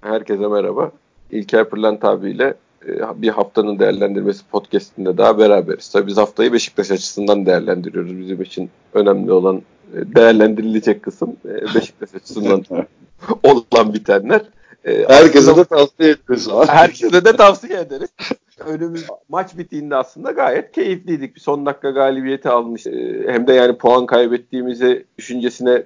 Herkese merhaba. İlker Pırlant abiyle e, bir haftanın değerlendirmesi podcastinde daha beraberiz. Tabii biz haftayı Beşiktaş açısından değerlendiriyoruz. Bizim için önemli olan e, değerlendirilecek kısım e, Beşiktaş açısından olan bitenler. Herkese de tavsiye ederiz. Herkese de tavsiye ederiz. Önümüz maç bittiğinde aslında gayet keyifliydik. Bir son dakika galibiyeti almış. Hem de yani puan kaybettiğimizi düşüncesine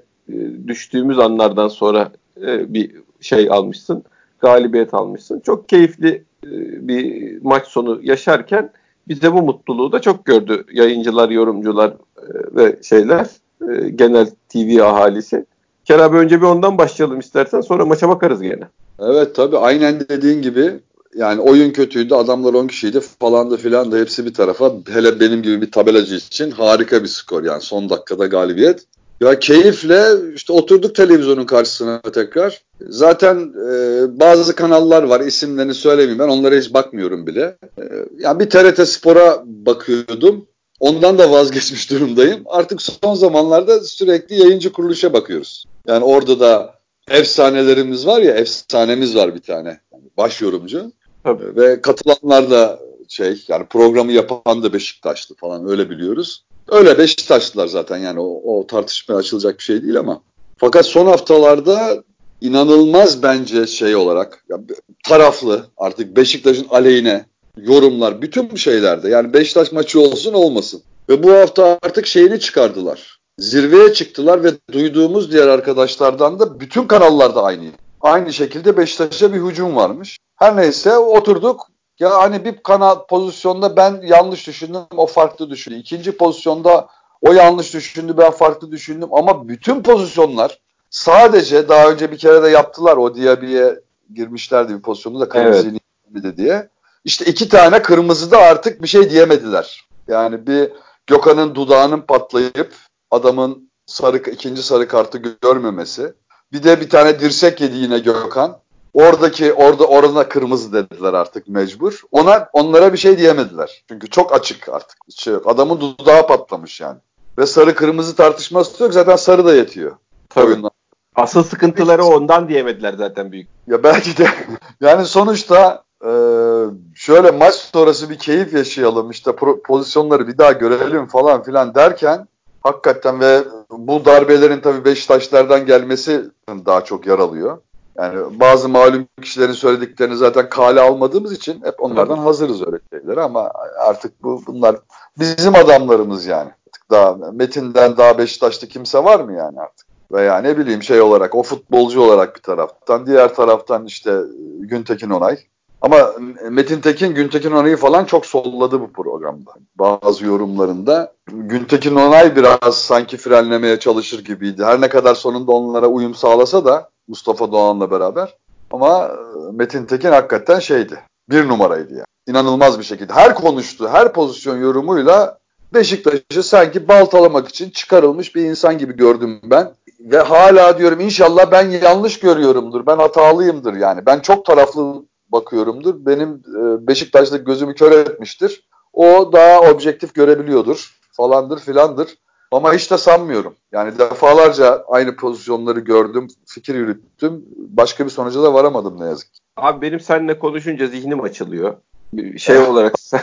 düştüğümüz anlardan sonra bir şey almışsın. Galibiyet almışsın. Çok keyifli e, bir maç sonu yaşarken biz de bu mutluluğu da çok gördü. Yayıncılar, yorumcular e, ve şeyler e, genel TV ahalisi. Kerem önce bir ondan başlayalım istersen sonra maça bakarız gene. Evet tabii aynen dediğin gibi yani oyun kötüydü adamlar 10 kişiydi falan da filan da hepsi bir tarafa hele benim gibi bir tabelacı için harika bir skor yani son dakikada galibiyet. Ya keyifle işte oturduk televizyonun karşısına tekrar. Zaten e, bazı kanallar var isimlerini söylemeyeyim ben onlara hiç bakmıyorum bile. E, yani bir TRT Spor'a bakıyordum. Ondan da vazgeçmiş durumdayım. Artık son zamanlarda sürekli yayıncı kuruluşa bakıyoruz. Yani orada da efsanelerimiz var ya efsanemiz var bir tane. baş yorumcu. Tabii. Ve katılanlar da şey yani programı yapan da Beşiktaşlı falan öyle biliyoruz. Öyle Beşiktaşlılar zaten yani o, o tartışmaya açılacak bir şey değil ama. Fakat son haftalarda inanılmaz bence şey olarak ya, taraflı artık Beşiktaş'ın aleyhine yorumlar bütün şeylerde yani Beşiktaş maçı olsun olmasın. Ve bu hafta artık şeyini çıkardılar. Zirveye çıktılar ve duyduğumuz diğer arkadaşlardan da bütün kanallarda aynı. Aynı şekilde Beşiktaş'a bir hücum varmış. Her neyse oturduk ya hani bir kanal pozisyonda ben yanlış düşündüm, o farklı düşündü. İkinci pozisyonda o yanlış düşündü, ben farklı düşündüm. Ama bütün pozisyonlar sadece daha önce bir kere de yaptılar. O Diaby'ye girmişlerdi bir pozisyonda da kırmızı evet. diye. İşte iki tane kırmızı da artık bir şey diyemediler. Yani bir Gökhan'ın dudağının patlayıp adamın sarı ikinci sarı kartı görmemesi. Bir de bir tane dirsek yedi yine Gökhan. Oradaki orada orada kırmızı dediler artık mecbur. Ona onlara bir şey diyemediler. Çünkü çok açık artık. Şey yok. Adamın dudağı patlamış yani. Ve sarı kırmızı tartışması yok. Zaten sarı da yetiyor. Tabii. Oyundan. Asıl sıkıntıları ondan diyemediler zaten büyük. Ya belki de yani sonuçta e, şöyle maç sonrası bir keyif yaşayalım işte pozisyonları bir daha görelim falan filan derken hakikaten ve bu darbelerin tabii Beşiktaşlardan gelmesi daha çok yaralıyor. Yani bazı malum kişilerin söylediklerini zaten kale almadığımız için hep onlardan hazırız öyle şeyler ama artık bu bunlar bizim adamlarımız yani. Artık daha Metin'den daha Beşiktaş'ta kimse var mı yani artık? Veya ne bileyim şey olarak o futbolcu olarak bir taraftan diğer taraftan işte Güntekin Onay. Ama Metin Tekin Güntekin Onay'ı falan çok solladı bu programda. Bazı yorumlarında Güntekin Onay biraz sanki frenlemeye çalışır gibiydi. Her ne kadar sonunda onlara uyum sağlasa da Mustafa Doğan'la beraber. Ama e, Metin Tekin hakikaten şeydi. Bir numaraydı yani. İnanılmaz bir şekilde. Her konuştu, her pozisyon yorumuyla Beşiktaş'ı sanki baltalamak için çıkarılmış bir insan gibi gördüm ben. Ve hala diyorum inşallah ben yanlış görüyorumdur. Ben hatalıyımdır yani. Ben çok taraflı bakıyorumdur. Benim e, Beşiktaş'ta gözümü kör etmiştir. O daha objektif görebiliyordur falandır filandır. Ama hiç de sanmıyorum. Yani defalarca aynı pozisyonları gördüm, fikir yürüttüm. Başka bir sonuca da varamadım ne yazık ki. Abi benim seninle konuşunca zihnim açılıyor. Şey olarak sen,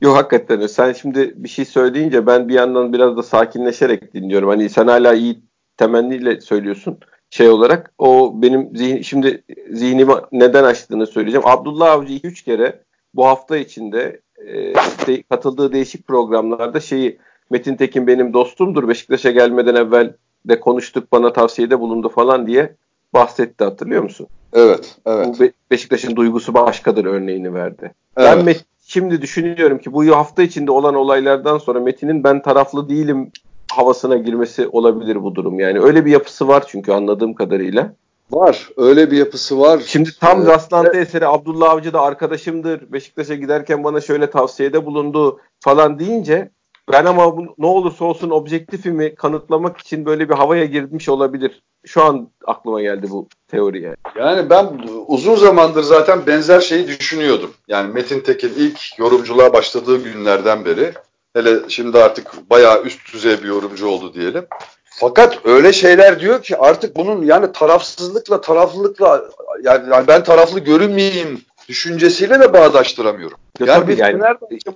yok hakikaten sen şimdi bir şey söyleyince ben bir yandan biraz da sakinleşerek dinliyorum. Hani sen hala iyi temenniyle söylüyorsun şey olarak. O benim zihin, şimdi zihnimi neden açtığını söyleyeceğim. Abdullah Avcı 2-3 kere bu hafta içinde e, katıldığı değişik programlarda şeyi Metin Tekin benim dostumdur. Beşiktaş'a gelmeden evvel de konuştuk bana tavsiyede bulundu falan diye bahsetti hatırlıyor musun? Evet, evet. Bu Be- Beşiktaş'ın duygusu başkadır örneğini verdi. Evet. Ben Met- şimdi düşünüyorum ki bu hafta içinde olan olaylardan sonra Metin'in ben taraflı değilim havasına girmesi olabilir bu durum. Yani öyle bir yapısı var çünkü anladığım kadarıyla. Var. Öyle bir yapısı var. Şimdi tam ee, rastlantı evet. eseri Abdullah Avcı da arkadaşımdır. Beşiktaş'a giderken bana şöyle tavsiyede bulundu falan deyince ben ama bu, ne olursa olsun objektifimi kanıtlamak için böyle bir havaya girmiş olabilir. Şu an aklıma geldi bu teori yani. Yani ben uzun zamandır zaten benzer şeyi düşünüyordum. Yani Metin Tekin ilk yorumculuğa başladığı günlerden beri hele şimdi artık bayağı üst düzey bir yorumcu oldu diyelim. Fakat öyle şeyler diyor ki artık bunun yani tarafsızlıkla taraflılıkla yani, yani ben taraflı görünmeyeyim düşüncesiyle de bağdaştıramıyorum. Ya yani tabii yani,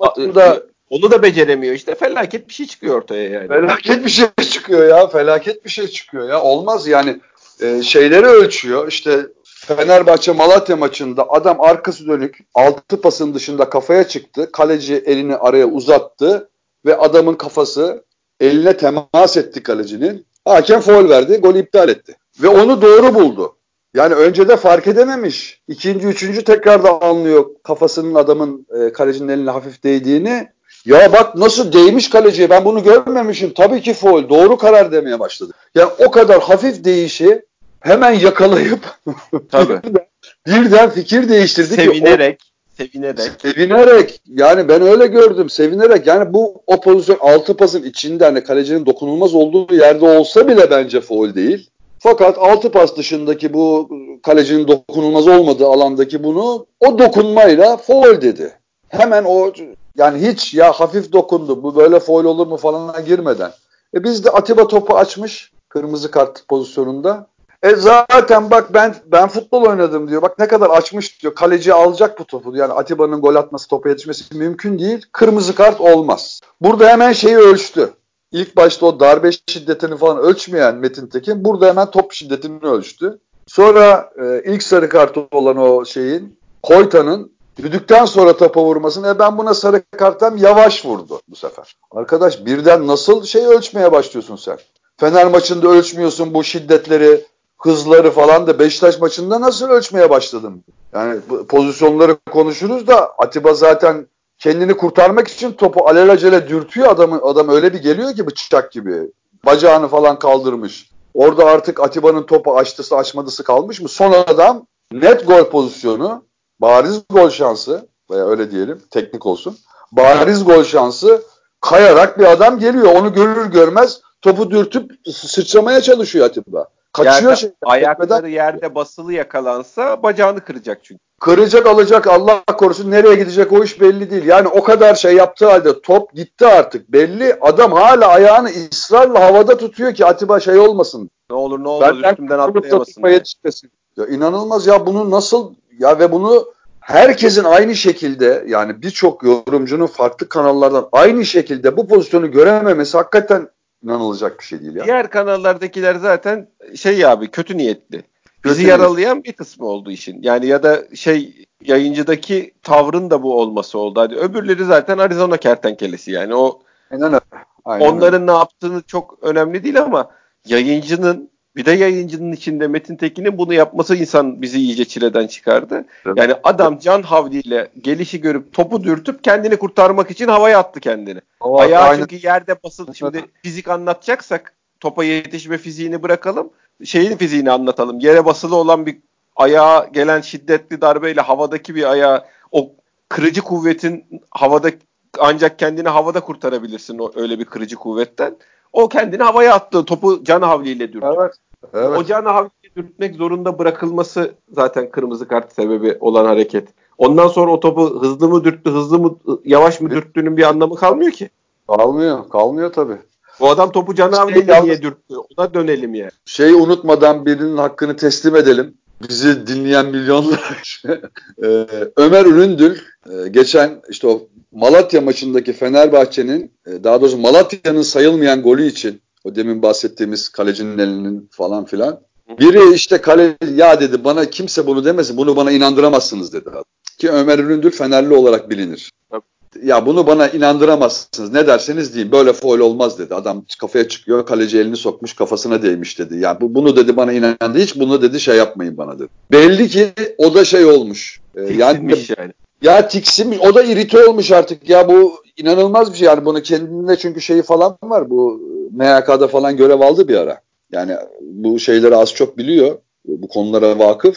maçında onu da beceremiyor işte felaket bir şey çıkıyor ortaya yani. Felaket bir şey çıkıyor ya felaket bir şey çıkıyor ya olmaz yani e, şeyleri ölçüyor işte Fenerbahçe Malatya maçında adam arkası dönük altı pasın dışında kafaya çıktı kaleci elini araya uzattı ve adamın kafası eline temas etti kalecinin. Hakem foul verdi, golü iptal etti. Ve onu doğru buldu. Yani önce de fark edememiş. İkinci, üçüncü tekrar da anlıyor kafasının adamın e, kalecinin eline hafif değdiğini. Ya bak nasıl değmiş kaleciye ben bunu görmemişim. Tabii ki foul. Doğru karar demeye başladı. Yani o kadar hafif değişi hemen yakalayıp Tabii. birden fikir değiştirdi Sevinerek. Ki, o, Sevinerek. Sevinerek. Yani ben öyle gördüm. Sevinerek. Yani bu o pozisyon altı pasın içinde hani kalecinin dokunulmaz olduğu yerde olsa bile bence foul değil. Fakat altı pas dışındaki bu kalecinin dokunulmaz olmadığı alandaki bunu o dokunmayla foul dedi. Hemen o yani hiç ya hafif dokundu bu böyle foul olur mu falan girmeden. E biz de Atiba topu açmış kırmızı kart pozisyonunda. E zaten bak ben ben futbol oynadım diyor. Bak ne kadar açmış diyor. Kaleci alacak bu topu. Yani Atiba'nın gol atması, topa yetişmesi mümkün değil. Kırmızı kart olmaz. Burada hemen şeyi ölçtü. İlk başta o darbe şiddetini falan ölçmeyen Metin Tekin burada hemen top şiddetini ölçtü. Sonra e, ilk sarı kartı olan o şeyin Koyta'nın düdükten sonra topa vurmasını e ben buna sarı karttan yavaş vurdu bu sefer. Arkadaş birden nasıl şey ölçmeye başlıyorsun sen? Fener maçında ölçmüyorsun bu şiddetleri, hızları falan da Beşiktaş maçında nasıl ölçmeye başladım? Yani pozisyonları konuşuruz da Atiba zaten kendini kurtarmak için topu alelacele dürtüyor adamı. Adam öyle bir geliyor ki bıçak gibi. Bacağını falan kaldırmış. Orada artık Atiba'nın topu açtısı açmadısı kalmış mı? Son adam net gol pozisyonu, bariz gol şansı veya öyle diyelim teknik olsun. Bariz gol şansı kayarak bir adam geliyor. Onu görür görmez topu dürtüp sıçramaya çalışıyor Atiba. Kaçıyor yerde, şey. Ayakları etmeden. yerde basılı yakalansa bacağını kıracak çünkü. Kıracak alacak Allah korusun nereye gidecek o iş belli değil. Yani o kadar şey yaptığı halde top gitti artık belli. Adam hala ayağını ısrarla havada tutuyor ki Atiba şey olmasın. Ne olur ne olmaz ben, üstümden atlayamasın. Ya inanılmaz ya bunu nasıl ya ve bunu herkesin aynı şekilde yani birçok yorumcunun farklı kanallardan aynı şekilde bu pozisyonu görememesi hakikaten inanılacak bir şey değil ya. Diğer kanallardakiler zaten şey abi kötü niyetli. Bizi kötü yaralayan bir kısmı oldu işin. Yani ya da şey yayıncıdaki tavrın da bu olması oldu. Hadi öbürleri zaten Arizona kertenkelesi yani o Aynen Aynen onların öyle. ne yaptığını çok önemli değil ama yayıncının bir de yayıncının içinde Metin Tekin'in bunu yapması insan bizi iyice çileden çıkardı. Evet. Yani adam can havliyle gelişi görüp topu dürtüp kendini kurtarmak için havaya attı kendini. O, Ayağı aynen. çünkü yerde basılı. Şimdi fizik anlatacaksak topa yetişme fiziğini bırakalım. Şeyin fiziğini anlatalım. Yere basılı olan bir ayağa gelen şiddetli darbeyle havadaki bir ayağı o kırıcı kuvvetin havada ancak kendini havada kurtarabilirsin o öyle bir kırıcı kuvvetten. O kendini havaya attı. Topu can havliyle dürttü. Evet. Evet. Ocağına hafifçe dürtmek zorunda bırakılması zaten kırmızı kart sebebi olan hareket. Ondan sonra o topu hızlı mı dürttü, hızlı mı, yavaş mı dürttüğünün bir anlamı kalmıyor ki. Kalmıyor, kalmıyor tabii. Bu adam topu canavliyle şey, niye dürttü? Ona dönelim yani. Şeyi unutmadan birinin hakkını teslim edelim. Bizi dinleyen milyonlar. ee, Ömer Üründül e, geçen işte o Malatya maçındaki Fenerbahçe'nin e, daha doğrusu Malatya'nın sayılmayan golü için o demin bahsettiğimiz kalecinin elinin falan filan. Biri işte kale ya dedi bana kimse bunu demesin bunu bana inandıramazsınız dedi. Ki Ömer Üründür Fenerli olarak bilinir. Ya bunu bana inandıramazsınız ne derseniz deyin böyle foul olmaz dedi. Adam kafaya çıkıyor kaleci elini sokmuş kafasına değmiş dedi. Ya bu, bunu dedi bana inandı hiç bunu dedi şey yapmayın bana dedi. Belli ki o da şey olmuş. Ee, yani, yani. Ya tiksinmiş o da irite olmuş artık ya bu inanılmaz bir şey yani bunu kendinde çünkü şeyi falan var bu MHK'da falan görev aldı bir ara. Yani bu şeyleri az çok biliyor. Bu konulara vakıf.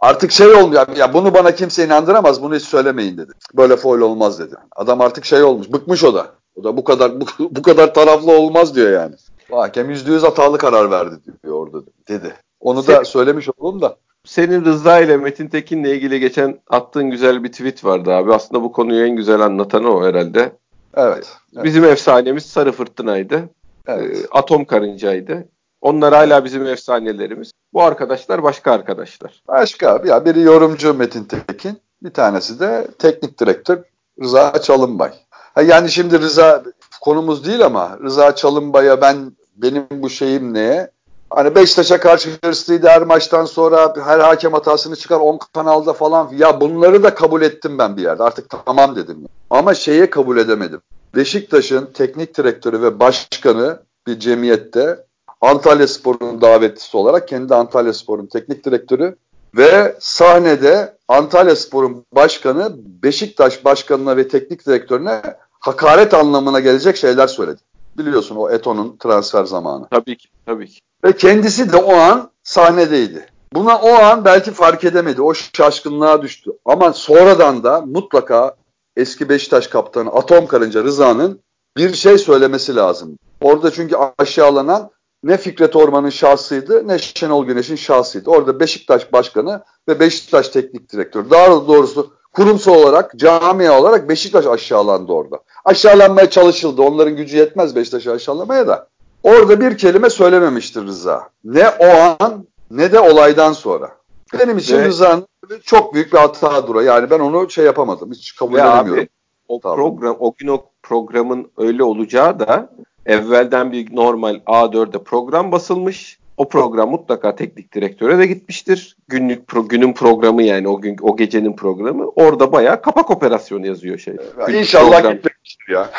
Artık şey olmuyor. Ya bunu bana kimse inandıramaz. Bunu hiç söylemeyin dedi. Böyle foil olmaz dedi. Adam artık şey olmuş. Bıkmış o da. O da bu kadar bu, bu kadar taraflı olmaz diyor yani. Hakem yüzde yüz hatalı karar verdi diyor orada dedi. Onu da söylemiş oldum da. Senin Rıza ile Metin Tekin'le ilgili geçen attığın güzel bir tweet vardı abi. Aslında bu konuyu en güzel anlatan o herhalde. Evet. evet. Bizim efsanemiz Sarı Fırtına'ydı. Evet. E, Atom Karınca'ydı. Onlar hala bizim efsanelerimiz. Bu arkadaşlar başka arkadaşlar. Başka. Ya biri yorumcu Metin Tekin, bir tanesi de teknik direktör Rıza Çalınbay. Ha yani şimdi Rıza konumuz değil ama Rıza Çalınbay'a ben benim bu şeyim neye? Hani Beşiktaş'a karşı hırslıydı her maçtan sonra her hakem hatasını çıkar 10 kanalda falan. Ya bunları da kabul ettim ben bir yerde. Artık tamam dedim. Ama şeye kabul edemedim. Beşiktaş'ın teknik direktörü ve başkanı bir cemiyette Antalya Spor'un davetlisi olarak kendi Antalya Spor'un teknik direktörü ve sahnede Antalya Spor'un başkanı Beşiktaş başkanına ve teknik direktörüne hakaret anlamına gelecek şeyler söyledi. Biliyorsun o Eto'nun transfer zamanı. Tabii ki, tabii ki. Ve kendisi de o an sahnedeydi. Buna o an belki fark edemedi. O şaşkınlığa düştü. Ama sonradan da mutlaka eski Beşiktaş kaptanı Atom Karınca Rıza'nın bir şey söylemesi lazım. Orada çünkü aşağılanan ne Fikret Orman'ın şahsıydı ne Şenol Güneş'in şahsıydı. Orada Beşiktaş Başkanı ve Beşiktaş Teknik Direktörü. Daha doğrusu kurumsal olarak, camia olarak Beşiktaş aşağılandı orada. Aşağılanmaya çalışıldı. Onların gücü yetmez Beşiktaş'ı aşağılamaya da. Orada bir kelime söylememiştir Rıza. Ne o an ne de olaydan sonra. Benim için. Rıza'nın çok büyük bir hata dura. Yani ben onu şey yapamadım. Hiç kabul Ve edemiyorum. Abi, o tamam. program, o gün o programın öyle olacağı da evvelden bir normal A4'e program basılmış. O program mutlaka teknik direktöre de gitmiştir. Günlük pro, günün programı yani o gün o gecenin programı. Orada bayağı kapak operasyonu yazıyor şey. Ya inşallah gitmemiştir ya.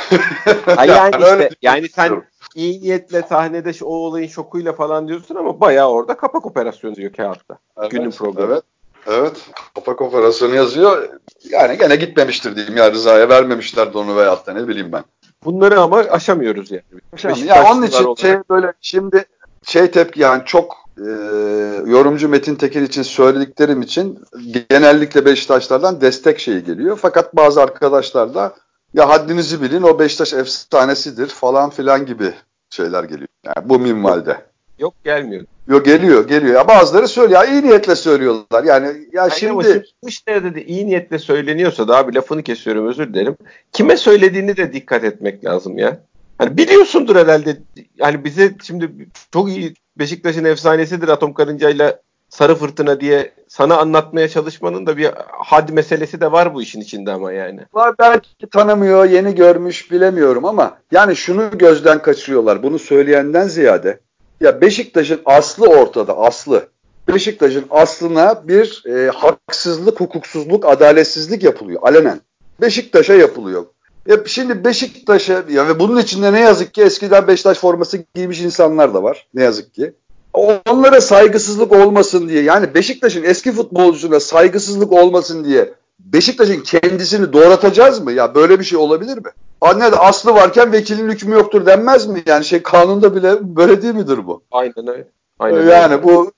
yani, yani işte yani sen iyi niyetle sahnede o olayın şokuyla falan diyorsun ama bayağı orada kapak operasyonu yazıyor kağıtta. Evet, günün programı. Evet. Evet. Kapak operasyonu yazıyor. Yani gene gitmemiştir diyeyim ya Rıza'ya vermemişler de onu veyahut da ne bileyim ben. Bunları ama aşamıyoruz yani. Aşamıyoruz. Ya onun için şey böyle şimdi şey tepki yani çok e, yorumcu Metin Tekin için söylediklerim için genellikle Beşiktaşlardan destek şeyi geliyor. Fakat bazı arkadaşlar da ya haddinizi bilin o Beşiktaş efsanesidir falan filan gibi şeyler geliyor. Yani bu minvalde. Yok gelmiyor. Yok geliyor geliyor. Ya bazıları söylüyor. Ya iyi niyetle söylüyorlar. Yani ya yani şimdi işte dedi iyi niyetle söyleniyorsa da abi lafını kesiyorum özür dilerim. Kime söylediğini de dikkat etmek lazım ya. Hani biliyorsundur herhalde. Yani bize şimdi çok iyi Beşiktaş'ın efsanesidir Atom Karınca'yla Sarı Fırtına diye sana anlatmaya çalışmanın da bir had meselesi de var bu işin içinde ama yani. Var belki tanımıyor, yeni görmüş bilemiyorum ama yani şunu gözden kaçırıyorlar. Bunu söyleyenden ziyade ya Beşiktaş'ın aslı ortada, aslı. Beşiktaş'ın aslına bir e, haksızlık, hukuksuzluk, adaletsizlik yapılıyor alenen. Beşiktaş'a yapılıyor. Ya şimdi Beşiktaş'a ya ve bunun içinde ne yazık ki eskiden Beşiktaş forması giymiş insanlar da var. Ne yazık ki. Onlara saygısızlık olmasın diye yani Beşiktaş'ın eski futbolcusuna saygısızlık olmasın diye Beşiktaş'ın kendisini doğratacağız mı? Ya böyle bir şey olabilir mi? Anne de aslı varken vekilin hükmü yoktur denmez mi? Yani şey kanunda bile böyle değil midir bu? Aynen öyle. Aynen yani öyle. bu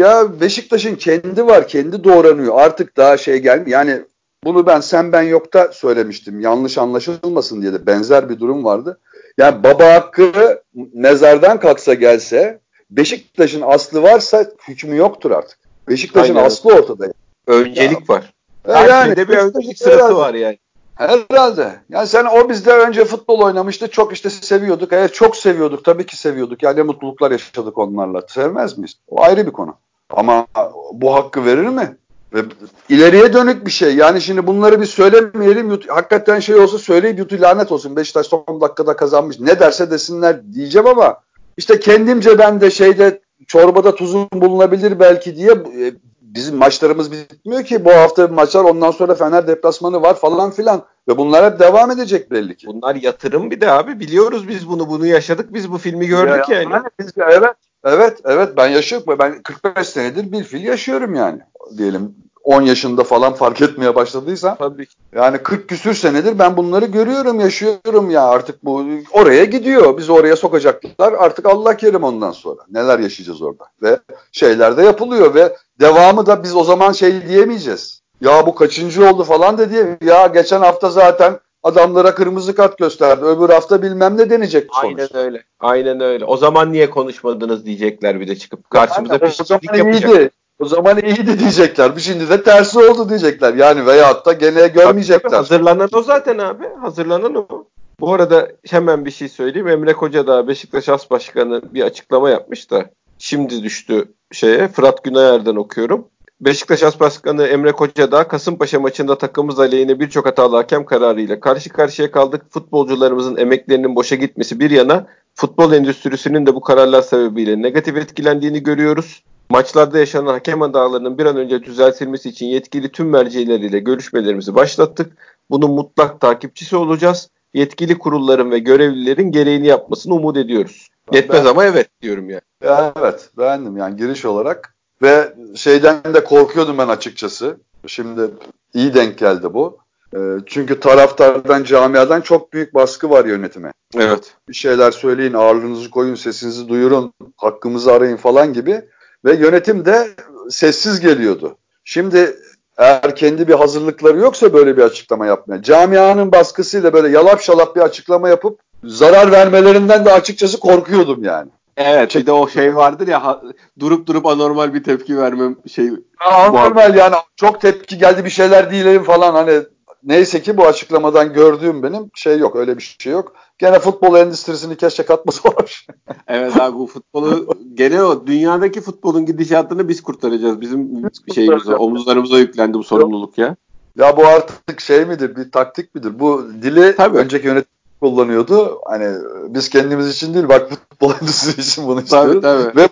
ya Beşiktaş'ın kendi var, kendi doğranıyor. Artık daha şey gelmiyor. Yani bunu ben sen ben yokta söylemiştim. Yanlış anlaşılmasın diye de benzer bir durum vardı. Yani baba hakkı mezardan kalksa gelse Beşiktaş'ın aslı varsa hükmü yoktur artık. Beşiktaş'ın aslı ortada. Öncelik ya, var. Her yani, bir öncelik sırası herhalde. var yani. Herhalde. Yani sen o bizde önce futbol oynamıştı. Çok işte seviyorduk. Evet çok seviyorduk. Tabii ki seviyorduk. Yani mutluluklar yaşadık onlarla. Sevmez miyiz? O ayrı bir konu. Ama bu hakkı verir mi? Ve ileriye dönük bir şey. Yani şimdi bunları bir söylemeyelim. Hakikaten şey olsa söyleyip yutu lanet olsun. Beşiktaş son dakikada kazanmış. Ne derse desinler diyeceğim ama işte kendimce ben de şeyde çorbada tuzun bulunabilir belki diye e, bizim maçlarımız bitmiyor ki. Bu hafta maçlar ondan sonra Fener deplasmanı var falan filan. Ve bunlar hep devam edecek belli ki. Bunlar yatırım bir de abi. Biliyoruz biz bunu. Bunu yaşadık. Biz bu filmi gördük ya, yani. yani. Biz, evet. Evet. Evet. Ben yaşıyorum. Ben 45 senedir bir fil yaşıyorum yani. Diyelim 10 yaşında falan fark etmeye başladıysa. Tabii ki. Yani 40 küsür senedir ben bunları görüyorum, yaşıyorum ya artık bu oraya gidiyor. Biz oraya sokacaklar. Artık Allah kerim ondan sonra. Neler yaşayacağız orada. Ve şeyler de yapılıyor ve devamı da biz o zaman şey diyemeyeceğiz. Ya bu kaçıncı oldu falan da diye. Ya geçen hafta zaten adamlara kırmızı kart gösterdi. Öbür hafta bilmem ne denecek sonuçta. Aynen öyle. Aynen öyle. O zaman niye konuşmadınız diyecekler bir de çıkıp karşımıza pişkinlik yapacak. Iyiydi. O zaman iyiydi diyecekler. Şimdi de tersi oldu diyecekler. Yani veyahut da gene görmeyecekler. Tabii, hazırlanan o zaten abi. Hazırlanan o. Bu arada hemen bir şey söyleyeyim. Emre Koca da Beşiktaş As Başkanı bir açıklama yapmış da şimdi düştü şeye. Fırat Günayer'den okuyorum. Beşiktaş As Başkanı Emre Koca da Kasımpaşa maçında takımımız aleyhine birçok hatalı hakem kararıyla karşı karşıya kaldık. Futbolcularımızın emeklerinin boşa gitmesi bir yana futbol endüstrisinin de bu kararlar sebebiyle negatif etkilendiğini görüyoruz. Maçlarda yaşanan hakem hatalarının bir an önce düzeltilmesi için yetkili tüm mercileriyle görüşmelerimizi başlattık. Bunun mutlak takipçisi olacağız. Yetkili kurulların ve görevlilerin gereğini yapmasını umut ediyoruz. Yetmez ben, ama evet diyorum yani. Ya evet beğendim yani giriş olarak ve şeyden de korkuyordum ben açıkçası. Şimdi iyi denk geldi bu. Ee, çünkü taraftardan, camiadan çok büyük baskı var yönetime. Evet. Bir şeyler söyleyin, ağırlığınızı koyun, sesinizi duyurun, hakkımızı arayın falan gibi. Ve yönetim de sessiz geliyordu. Şimdi eğer kendi bir hazırlıkları yoksa böyle bir açıklama yapmaya, camianın baskısıyla böyle yalap şalap bir açıklama yapıp zarar vermelerinden de açıkçası korkuyordum yani. Evet bir de o şey vardır ya durup durup anormal bir tepki vermem şey. Anormal yani çok tepki geldi bir şeyler diyelim falan hani neyse ki bu açıklamadan gördüğüm benim şey yok öyle bir şey yok. Gene futbol endüstrisini keşke katmasalar. evet abi bu futbolu gene o dünyadaki futbolun gidişatını biz kurtaracağız. Bizim şeyimiz omuzlarımıza yüklendi bu sorumluluk ya. Ya bu artık şey midir bir taktik midir? Bu dili Tabii. önceki yönetim kullanıyordu. Hani biz kendimiz için değil bak futbol endüstrisi için bunu istiyoruz. Tabii, tabii. Ve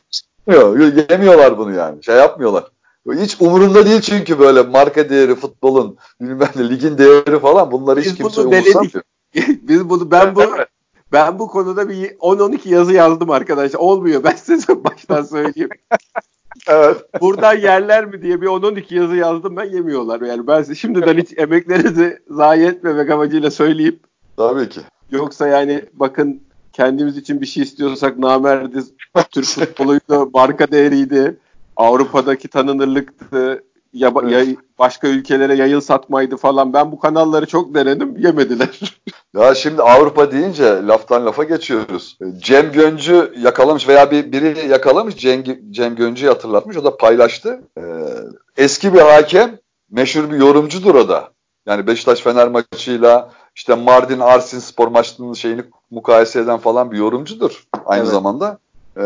yemiyor, yemiyorlar bunu yani. Şey yapmıyorlar. Hiç umurunda değil çünkü böyle marka değeri futbolun, bilmem ne ligin değeri falan bunları hiç Biz kimse umursamıyor. Biz bunu ben bu ben bu konuda bir 10-12 yazı yazdım arkadaşlar. Olmuyor. Ben size baştan söyleyeyim. evet. Buradan yerler mi diye bir 10-12 yazı yazdım ben yemiyorlar. Yani ben size şimdiden hiç emeklerinizi zayi etmemek amacıyla söyleyeyim. Tabii ki. Yoksa yani bakın kendimiz için bir şey istiyorsak namerdiz. Türk futboluydu, marka değeriydi. Avrupa'daki tanınırlıktı. Ya, evet. ya, başka ülkelere yayıl satmaydı falan. Ben bu kanalları çok denedim. Yemediler. Ya şimdi Avrupa deyince laftan lafa geçiyoruz. Cem Göncü yakalamış veya bir biri yakalamış Cem, Cem Göncü'yü hatırlatmış. O da paylaştı. Ee, eski bir hakem, meşhur bir yorumcudur o da. Yani Beşiktaş Fener maçıyla işte Mardin Arsin spor maçının şeyini mukayese eden falan bir yorumcudur aynı evet. zamanda. Ee,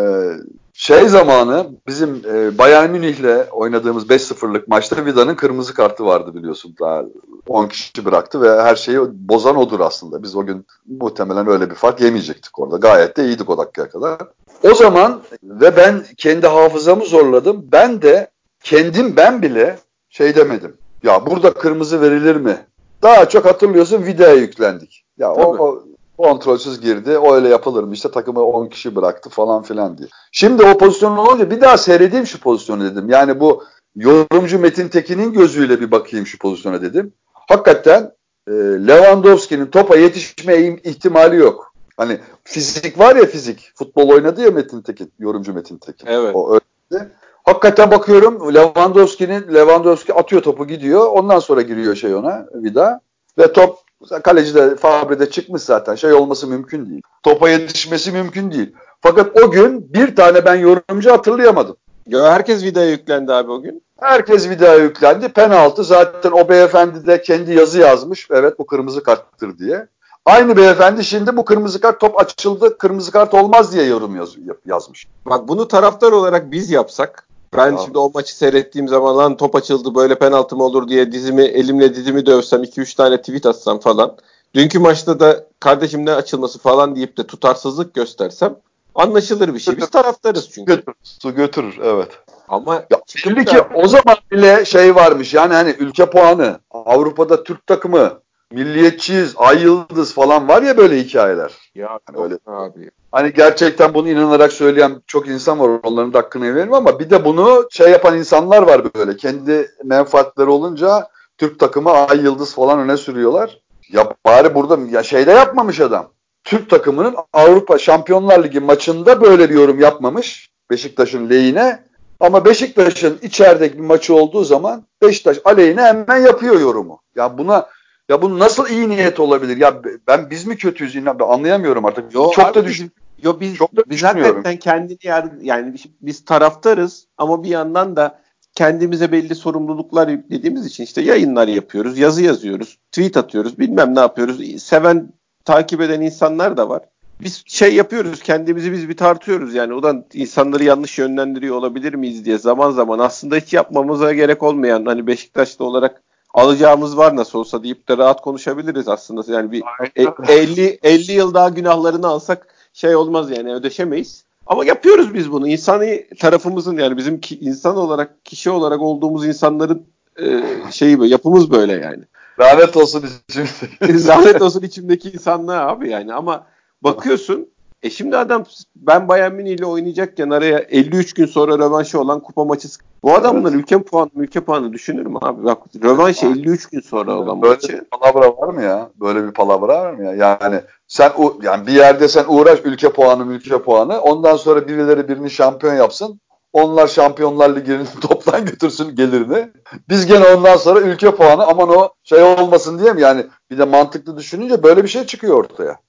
şey zamanı bizim e, Bayern Münih'le oynadığımız 5-0'lık maçta Vida'nın kırmızı kartı vardı biliyorsun. Daha 10 kişi bıraktı ve her şeyi bozan odur aslında. Biz o gün muhtemelen öyle bir fark yemeyecektik orada. Gayet de iyiydik o dakikaya kadar. O zaman ve ben kendi hafızamı zorladım. Ben de kendim ben bile şey demedim. Ya burada kırmızı verilir mi? Daha çok hatırlıyorsun videoya yüklendik. Ya o, o kontrolsüz girdi. O öyle yapılır mı? İşte takımı 10 kişi bıraktı falan filan diye. Şimdi o pozisyon olunca bir daha seyredeyim şu pozisyonu dedim. Yani bu yorumcu Metin Tekin'in gözüyle bir bakayım şu pozisyona dedim. Hakikaten e, Lewandowski'nin topa yetişme ihtimali yok. Hani fizik var ya fizik. Futbol oynadı ya Metin Tekin. Yorumcu Metin Tekin. Evet. O öyle. Hakikaten bakıyorum Lewandowski'nin Lewandowski atıyor topu gidiyor. Ondan sonra giriyor şey ona vida. Ve top kaleci de Fabre'de çıkmış zaten. Şey olması mümkün değil. Topa yetişmesi mümkün değil. Fakat o gün bir tane ben yorumcu hatırlayamadım. Ya herkes vidaya yüklendi abi o gün. Herkes vidaya yüklendi. Penaltı zaten o beyefendi de kendi yazı yazmış. Evet bu kırmızı karttır diye. Aynı beyefendi şimdi bu kırmızı kart top açıldı kırmızı kart olmaz diye yorum yaz, yazmış. Bak bunu taraftar olarak biz yapsak ben tamam. şimdi o maçı seyrettiğim zaman lan top açıldı böyle penaltı mı olur diye dizimi elimle dizimi dövsem 2-3 tane tweet atsam falan. Dünkü maçta da kardeşim ne açılması falan deyip de tutarsızlık göstersem anlaşılır bir şey. Biz taraftarız çünkü. Götürür, su götürür evet. Ama ya, şimdi ki o zaman bile şey varmış yani hani ülke puanı Avrupa'da Türk takımı milliyetçiyiz, ay yıldız falan var ya böyle hikayeler. Ya hani öyle abi. Hani gerçekten bunu inanarak söyleyen çok insan var. Onların da hakkını verelim ama bir de bunu şey yapan insanlar var böyle. Kendi menfaatleri olunca Türk takımı ay yıldız falan öne sürüyorlar. Ya bari burada ya şeyde yapmamış adam. Türk takımının Avrupa Şampiyonlar Ligi maçında böyle bir yorum yapmamış. Beşiktaş'ın lehine. Ama Beşiktaş'ın içerideki bir maçı olduğu zaman Beşiktaş aleyhine hemen yapıyor yorumu. Ya buna ya bu nasıl iyi niyet olabilir? Ya ben biz mi kötüyüz? İnan, anlayamıyorum artık. Yo, çok da düş Yo biz çok da biz hakikaten kendini yer yani biz taraftarız ama bir yandan da kendimize belli sorumluluklar yüklediğimiz için işte yayınlar yapıyoruz, yazı yazıyoruz, tweet atıyoruz, bilmem ne yapıyoruz. Seven takip eden insanlar da var. Biz şey yapıyoruz kendimizi biz bir tartıyoruz yani o da insanları yanlış yönlendiriyor olabilir miyiz diye zaman zaman aslında hiç yapmamıza gerek olmayan hani Beşiktaşlı olarak alacağımız var nasıl olsa deyip de rahat konuşabiliriz aslında. Yani bir e, 50 50 yıl daha günahlarını alsak şey olmaz yani ödeşemeyiz. Ama yapıyoruz biz bunu. İnsani tarafımızın yani bizim ki, insan olarak, kişi olarak olduğumuz insanların e, şeyi böyle, yapımız böyle yani. Lanet olsun içimdeki. Lanet olsun içimdeki insanlığa abi yani ama bakıyorsun e şimdi adam ben Bayern Münih ile oynayacakken araya 53 gün sonra rövanşı olan kupa maçı bu adamlar evet. ülke puanı ülke puanı düşünür mü abi? Bak rövanşı 53 gün sonra olan Böyle maçı. bir palavra var mı ya? Böyle bir palavra var mı ya? Yani sen yani bir yerde sen uğraş ülke puanı ülke puanı ondan sonra birileri birini şampiyon yapsın. Onlar Şampiyonlar Ligi'nin toptan götürsün gelirini. Biz gene ondan sonra ülke puanı aman o şey olmasın diye mi? Yani bir de mantıklı düşününce böyle bir şey çıkıyor ortaya.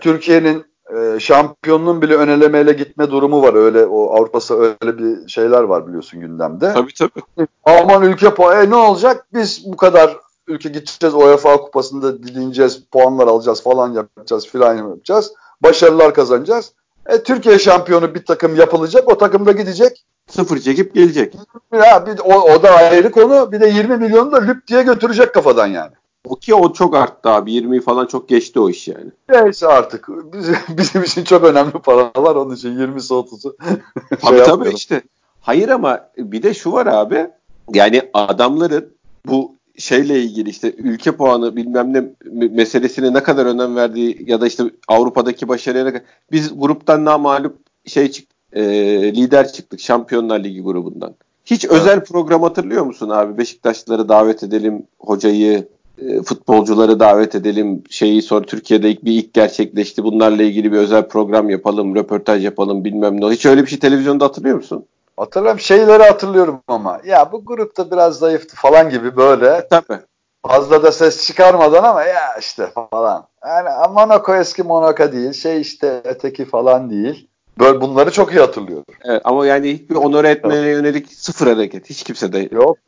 Türkiye'nin e, şampiyonluğun bile önelemeyle gitme durumu var. Öyle o Avrupa'sa öyle bir şeyler var biliyorsun gündemde. Tabii tabii. Aman ülke puanı e, ne olacak? Biz bu kadar ülke gideceğiz UEFA kupasında dilineceğiz, puanlar alacağız falan yapacağız filan yapacağız. Başarılar kazanacağız. E, Türkiye şampiyonu bir takım yapılacak. O takım da gidecek. Sıfır çekip gelecek. Ya bir, o, o da ayrı konu. Bir de 20 milyonu da lüp diye götürecek kafadan yani. O ki o çok arttı abi. 20 falan çok geçti o iş yani. Neyse artık. Bizim, bizim için çok önemli paralar onun için 20'si 30'u. tabii şey tabii işte. Hayır ama bir de şu var abi. Yani adamların bu şeyle ilgili işte ülke puanı bilmem ne meselesine ne kadar önem verdiği ya da işte Avrupa'daki başarıya ne kadar biz gruptan namalup şey çık e, lider çıktık Şampiyonlar Ligi grubundan. Hiç evet. özel program hatırlıyor musun abi? Beşiktaşlıları davet edelim, hocayı, futbolcuları davet edelim. Şeyi sonra Türkiye'de ilk bir ilk gerçekleşti. Bunlarla ilgili bir özel program yapalım, röportaj yapalım bilmem ne. Hiç öyle bir şey televizyonda hatırlıyor musun? Hatırlıyorum şeyleri hatırlıyorum ama ya bu grupta biraz zayıftı falan gibi böyle. Tabii. Fazla da ses çıkarmadan ama ya işte falan. Yani Monaco eski Monaco değil. Şey işte öteki falan değil. Böyle bunları çok iyi hatırlıyorum. Evet, ama yani hiçbir onur etmeye yönelik sıfır hareket. Hiç kimse de. Yok.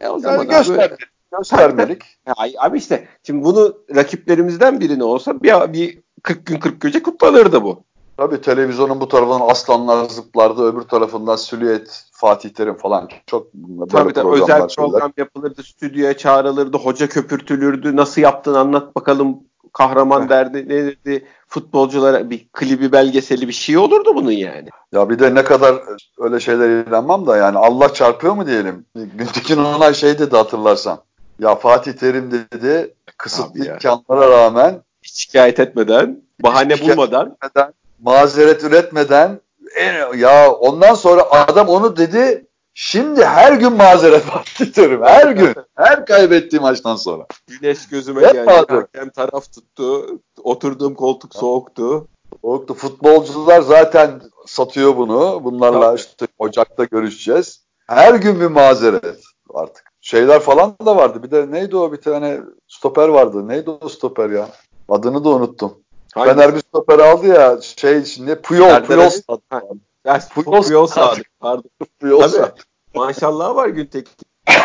E o zaman yani göstermelik. Göstermelik. Abi, abi işte şimdi bunu rakiplerimizden birine olsa bir, bir 40 gün 40 gece kutlanırdı bu. Tabii televizyonun bu tarafından aslanlar zıplardı, öbür tarafından silüet Fatih Terim falan çok böyle tabii, tabii özel şeyler. program yapılırdı, stüdyoya çağrılırdı, hoca köpürtülürdü, nasıl yaptın anlat bakalım kahraman derdi ne dedi futbolculara bir klibi belgeseli bir şey olurdu bunun yani. Ya bir de ne kadar öyle şeyler inanmam da yani Allah çarpıyor mu diyelim. Güntekin Onay şey dedi hatırlarsan. Ya Fatih Terim dedi kısıtlı imkanlara rağmen hiç şikayet etmeden, bahane bulmadan etmeden, mazeret üretmeden en, ya ondan sonra adam onu dedi Şimdi her gün mazeret bahsediyorum. Her gün. Her kaybettiğim maçtan sonra. Güneş gözüme Hep geldi. Hakem taraf tuttu. Oturduğum koltuk soğuktu. Soğuktu. Futbolcular zaten satıyor bunu. Bunlarla Tabii. işte Ocak'ta görüşeceğiz. Her gün bir mazeret artık. Şeyler falan da vardı. Bir de neydi o bir tane stoper vardı. Neydi o stoper ya? Adını da unuttum. Hangi? Fener bir stoper aldı ya şey şimdi Puyol. Nerede Puyol. Ya, Puyol, Puyol Sadık. Pardon. Puyol Sadık. Maşallah var Güntek.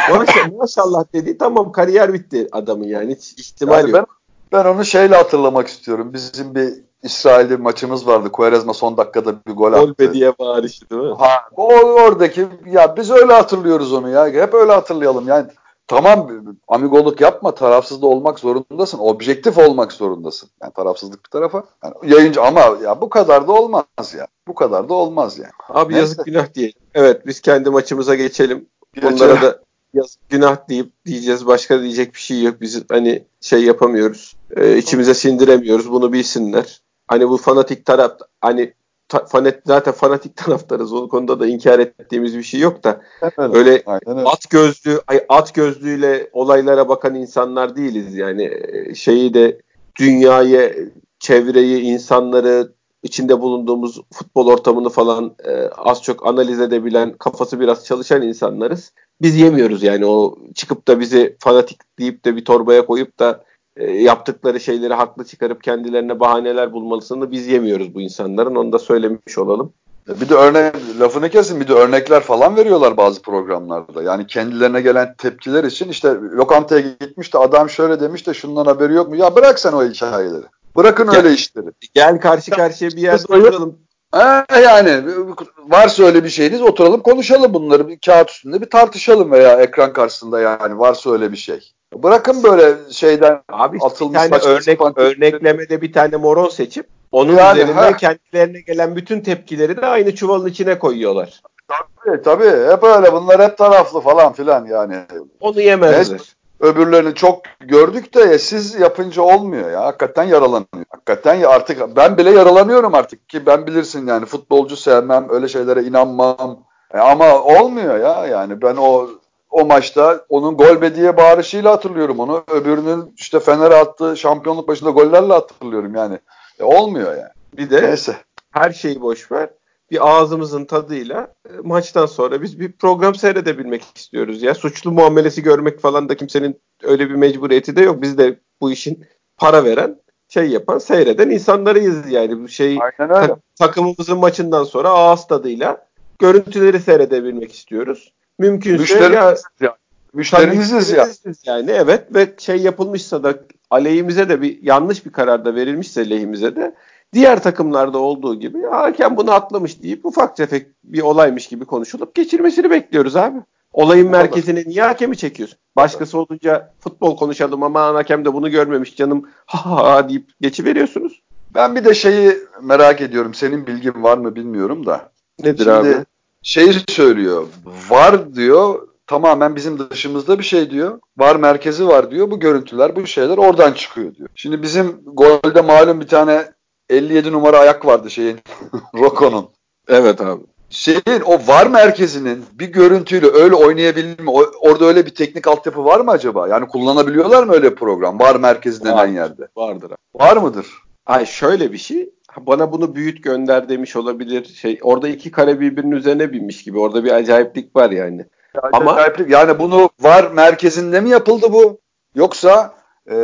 Maşallah, maşallah dedi tamam kariyer bitti adamın yani hiç ihtimal yani yok. Ben, ben onu şeyle hatırlamak istiyorum. Bizim bir İsrail'de maçımız vardı. Quaresma son dakikada bir gol attı. Gol diye bağırıştı değil mi? Ha, o oradaki ya biz öyle hatırlıyoruz onu ya. Hep öyle hatırlayalım yani. Tamam amigoluk yapma tarafsız da olmak zorundasın. Objektif olmak zorundasın. Yani tarafsızlık bir tarafa. Yani yayıncı ama ya bu kadar da olmaz ya. Bu kadar da olmaz yani. Abi Neyse. yazık günah diyelim. Evet biz kendi maçımıza geçelim. geçelim. Onlara da yazık günah deyip diyeceğiz. Başka diyecek bir şey yok. Biz hani şey yapamıyoruz. Ee, içimize sindiremiyoruz. Bunu bilsinler. Hani bu fanatik taraf hani ta, fanet, zaten fanatik taraftarız. O konuda da inkar ettiğimiz bir şey yok da evet, öyle aynen. at gözlü ay, at gözlüğüyle olaylara bakan insanlar değiliz yani şeyi de dünyayı, çevreyi, insanları içinde bulunduğumuz futbol ortamını falan e, az çok analiz edebilen, kafası biraz çalışan insanlarız. Biz yemiyoruz yani o çıkıp da bizi fanatik deyip de bir torbaya koyup da e, yaptıkları şeyleri haklı çıkarıp kendilerine bahaneler bulmalısını biz yemiyoruz bu insanların. Onu da söylemiş olalım. Bir de örnek lafını kesin bir de örnekler falan veriyorlar bazı programlarda. Yani kendilerine gelen tepkiler için işte lokantaya gitmiş de adam şöyle demiş de şundan haberi yok mu? Ya bırak sen o hikayeleri. Bırakın Gel, öyle işleri. Gel karşı karşıya bir yerde oturalım. Ha, yani varsa öyle bir şeyiniz oturalım konuşalım bunları bir kağıt üstünde bir tartışalım veya ekran karşısında yani varsa öyle bir şey. Bırakın böyle şeyden Abi atılmış bir tane örnek, örneklemede bir tane moron seçip onun Yani, üzerinden ha. kendilerine gelen bütün tepkileri de aynı çuvalın içine koyuyorlar. Tabii, tabii hep öyle bunlar hep taraflı falan filan yani. Onu yemezler. Öbürlerini çok gördük de ya, siz yapınca olmuyor ya. Hakikaten yaralanıyor. Hakikaten ya artık ben bile yaralanıyorum artık ki ben bilirsin yani futbolcu sevmem, öyle şeylere inanmam. E, ama olmuyor ya yani ben o o maçta onun gol be diye bağırışıyla hatırlıyorum onu. Öbürünün işte Fener'e attığı şampiyonluk başında gollerle hatırlıyorum yani. E, olmuyor yani. Bir de Neyse. her şeyi boş ver. Bir ağzımızın tadıyla e, maçtan sonra biz bir program seyredebilmek istiyoruz ya. Suçlu muamelesi görmek falan da kimsenin öyle bir mecburiyeti de yok. Biz de bu işin para veren, şey yapan, seyreden insanlarıyız yani. Bu şey Aynen öyle. tak- takımımızın maçından sonra ağız tadıyla görüntüleri seyredebilmek istiyoruz. Mümkünse ya Müşteriniz yani. Müşteriniziz ya. müşteriniziz yani evet ve şey yapılmışsa da aleyhimize de bir yanlış bir karar da verilmişse lehimize de diğer takımlarda olduğu gibi hakem bunu atlamış deyip ufak tefek bir olaymış gibi konuşulup geçirmesini bekliyoruz abi. Olayın merkezine niye hakemi çekiyorsun? Başkası olunca futbol konuşalım ama hakem de bunu görmemiş canım ha ha ha deyip geçiveriyorsunuz. Ben bir de şeyi merak ediyorum. Senin bilgin var mı bilmiyorum da. Nedir Şimdi abi? Şeyi söylüyor. Var diyor. Tamamen bizim dışımızda bir şey diyor. Var merkezi var diyor. Bu görüntüler, bu şeyler oradan çıkıyor diyor. Şimdi bizim golde malum bir tane 57 numara ayak vardı şeyin. Roko'nun. Evet abi. Şeyin o var merkezinin bir görüntüyle öyle oynayabilir mi? O- orada öyle bir teknik altyapı var mı acaba? Yani kullanabiliyorlar mı öyle program? Var merkezi denen Var. yerde. Vardır abi. Var mıdır? Ay şöyle bir şey. Bana bunu büyüt gönder demiş olabilir. Şey orada iki kare birbirinin üzerine binmiş gibi. Orada bir acayiplik var yani. Ama- Acayiplik. yani bunu var merkezinde mi yapıldı bu? Yoksa e,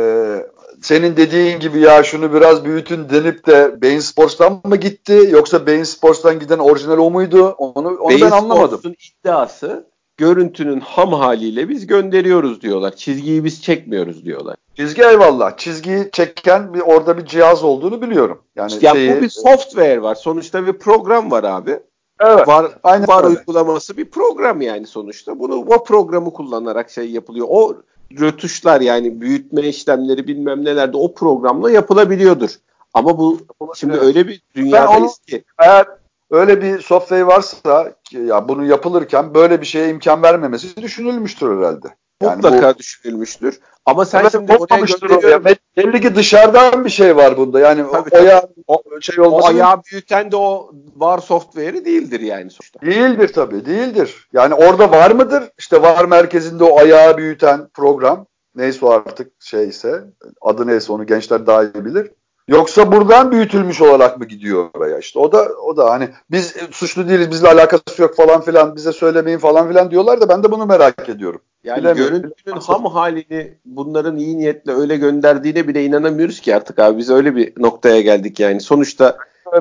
senin dediğin gibi ya şunu biraz büyütün denip de Bein Sports'tan mı gitti? Yoksa Bein Sports'tan giden orijinal o muydu? Onu, onu ben Bein anlamadım. Sports'un iddiası görüntünün ham haliyle biz gönderiyoruz diyorlar. Çizgiyi biz çekmiyoruz diyorlar. Çizgi eyvallah. Çizgiyi çeken bir orada bir cihaz olduğunu biliyorum. Yani Ya şeyi, bu bir software var. Sonuçta bir program var abi. evet, Var, aynen var öyle. uygulaması bir program yani sonuçta. Bunu o programı kullanarak şey yapılıyor. O rötuşlar yani büyütme işlemleri bilmem neler de o programla yapılabiliyordur. Ama bu şimdi Evet. öyle bir dünyadayız ki Eğer öyle bir software varsa ya bunu yapılırken böyle bir şeye imkan vermemesi düşünülmüştür herhalde. Yani mutlaka düşünülmüştür. Ama sen Evet, şimdi oraya o gönderiyorum. Belli ki dışarıdan bir şey var bunda. Yani Tabii, o, o ya O- şey O olması ayağı büyüten de o var software'i değildir yani sonuçta. değildir tabii. Değildir. Yani orada var mıdır? İşte var merkezinde o ayağı büyüten program. Neyse o artık şeyse adı neyse onu gençler daha iyi bilir. Yoksa buradan büyütülmüş olarak mı gidiyor oraya? İşte o da o da hani biz suçlu değiliz bizle alakası yok falan filan bize söylemeyin falan filan diyorlar da ben de bunu merak ediyorum. Yani Bilemiyorum. görüntünün ham halini bunların iyi niyetle öyle gönderdiğine bile inanamıyoruz ki artık abi. Biz öyle bir noktaya geldik yani. Sonuçta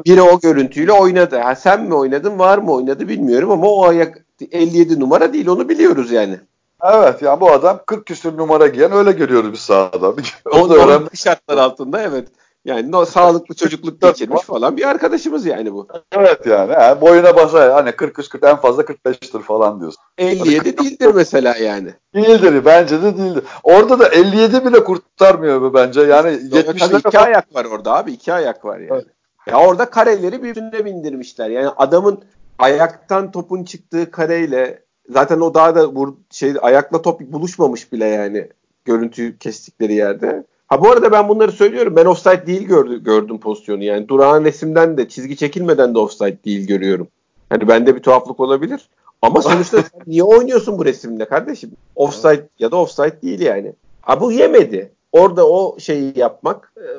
biri o görüntüyle oynadı. Ha sen mi oynadın var mı oynadı bilmiyorum ama o ayak 57 numara değil onu biliyoruz yani. Evet yani bu adam 40 küsür numara giyen öyle görüyoruz biz sahada. O da önemli. şartlar altında evet. Yani no, sağlıklı çocukluk geçirmiş falan bir arkadaşımız yani bu. Evet yani he, boyuna basa hani 40 40 en fazla 45'tir falan diyorsun. 57 değildir mesela yani. Değildir bence de değildir. Orada da 57 bile kurtarmıyor bu bence. Yani Tabii 70'lere iki falan- ayak var orada abi iki ayak var yani. Evet. Ya orada kareleri birbirine bindirmişler. Yani adamın ayaktan topun çıktığı kareyle zaten o daha da vur, şey ayakla top buluşmamış bile yani görüntüyü kestikleri yerde. Ha bu arada ben bunları söylüyorum. Ben offside değil gördü, gördüm pozisyonu. Yani durağan resimden de çizgi çekilmeden de offside değil görüyorum. Hani bende bir tuhaflık olabilir. Ama sonuçta sen niye oynuyorsun bu resimde kardeşim? Offside ya da offside değil yani. Ha bu yemedi. Orada o şeyi yapmak e,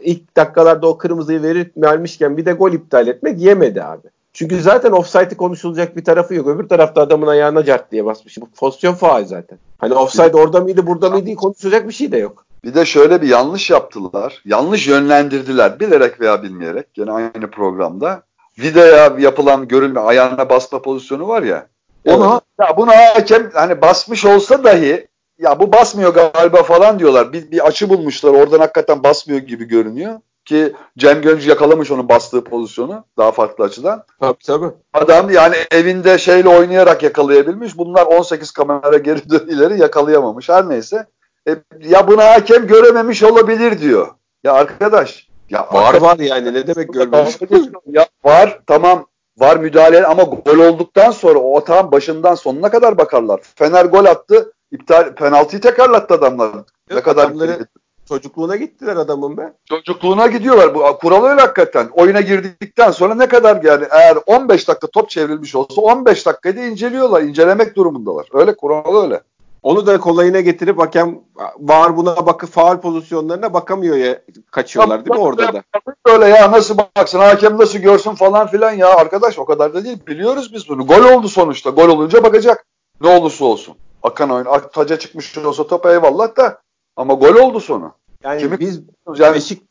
ilk dakikalarda o kırmızıyı verir, vermişken bir de gol iptal etmek yemedi abi. Çünkü zaten offside'i konuşulacak bir tarafı yok. Öbür tarafta adamın ayağına cart diye basmış. Bu pozisyon faal zaten. Hani offside orada mıydı burada mıydı konuşulacak bir şey de yok. Bir de şöyle bir yanlış yaptılar. Yanlış yönlendirdiler. Bilerek veya bilmeyerek. Gene aynı programda. videoya yapılan görülme ayağına basma pozisyonu var ya. Onu evet. ya bunu hakem hani basmış olsa dahi ya bu basmıyor galiba falan diyorlar. Bir, bir açı bulmuşlar. Oradan hakikaten basmıyor gibi görünüyor. Ki Cem Gönc yakalamış onun bastığı pozisyonu daha farklı açıdan. Tabii tabii. Adam yani evinde şeyle oynayarak yakalayabilmiş. Bunlar 18 kamera geri ileri yakalayamamış. Her neyse. E, ya bunu hakem görememiş olabilir diyor. Ya arkadaş. Ya var arkadaş, var yani ne demek görmemiş? ya var tamam var müdahale ama gol olduktan sonra o atağın başından sonuna kadar bakarlar. Fener gol attı. iptal penaltıyı tekrarlattı adamlar. ne kadar adamları, Çocukluğuna gittiler adamın be. Çocukluğuna gidiyorlar. Bu kural öyle hakikaten. Oyuna girdikten sonra ne kadar yani eğer 15 dakika top çevrilmiş olsa 15 dakikada inceliyorlar. incelemek durumundalar. Öyle kural öyle. Onu da kolayına getirip hakem var buna bakı faal pozisyonlarına bakamıyor ya kaçıyorlar değil mi orada da? Öyle ya nasıl baksın hakem nasıl görsün falan filan ya arkadaş o kadar da değil biliyoruz biz bunu. Gol oldu sonuçta gol olunca bakacak ne olursa olsun. Akan oyun taca çıkmış olsa top eyvallah da ama gol oldu sonu. Yani Kimi, biz yani Beşik...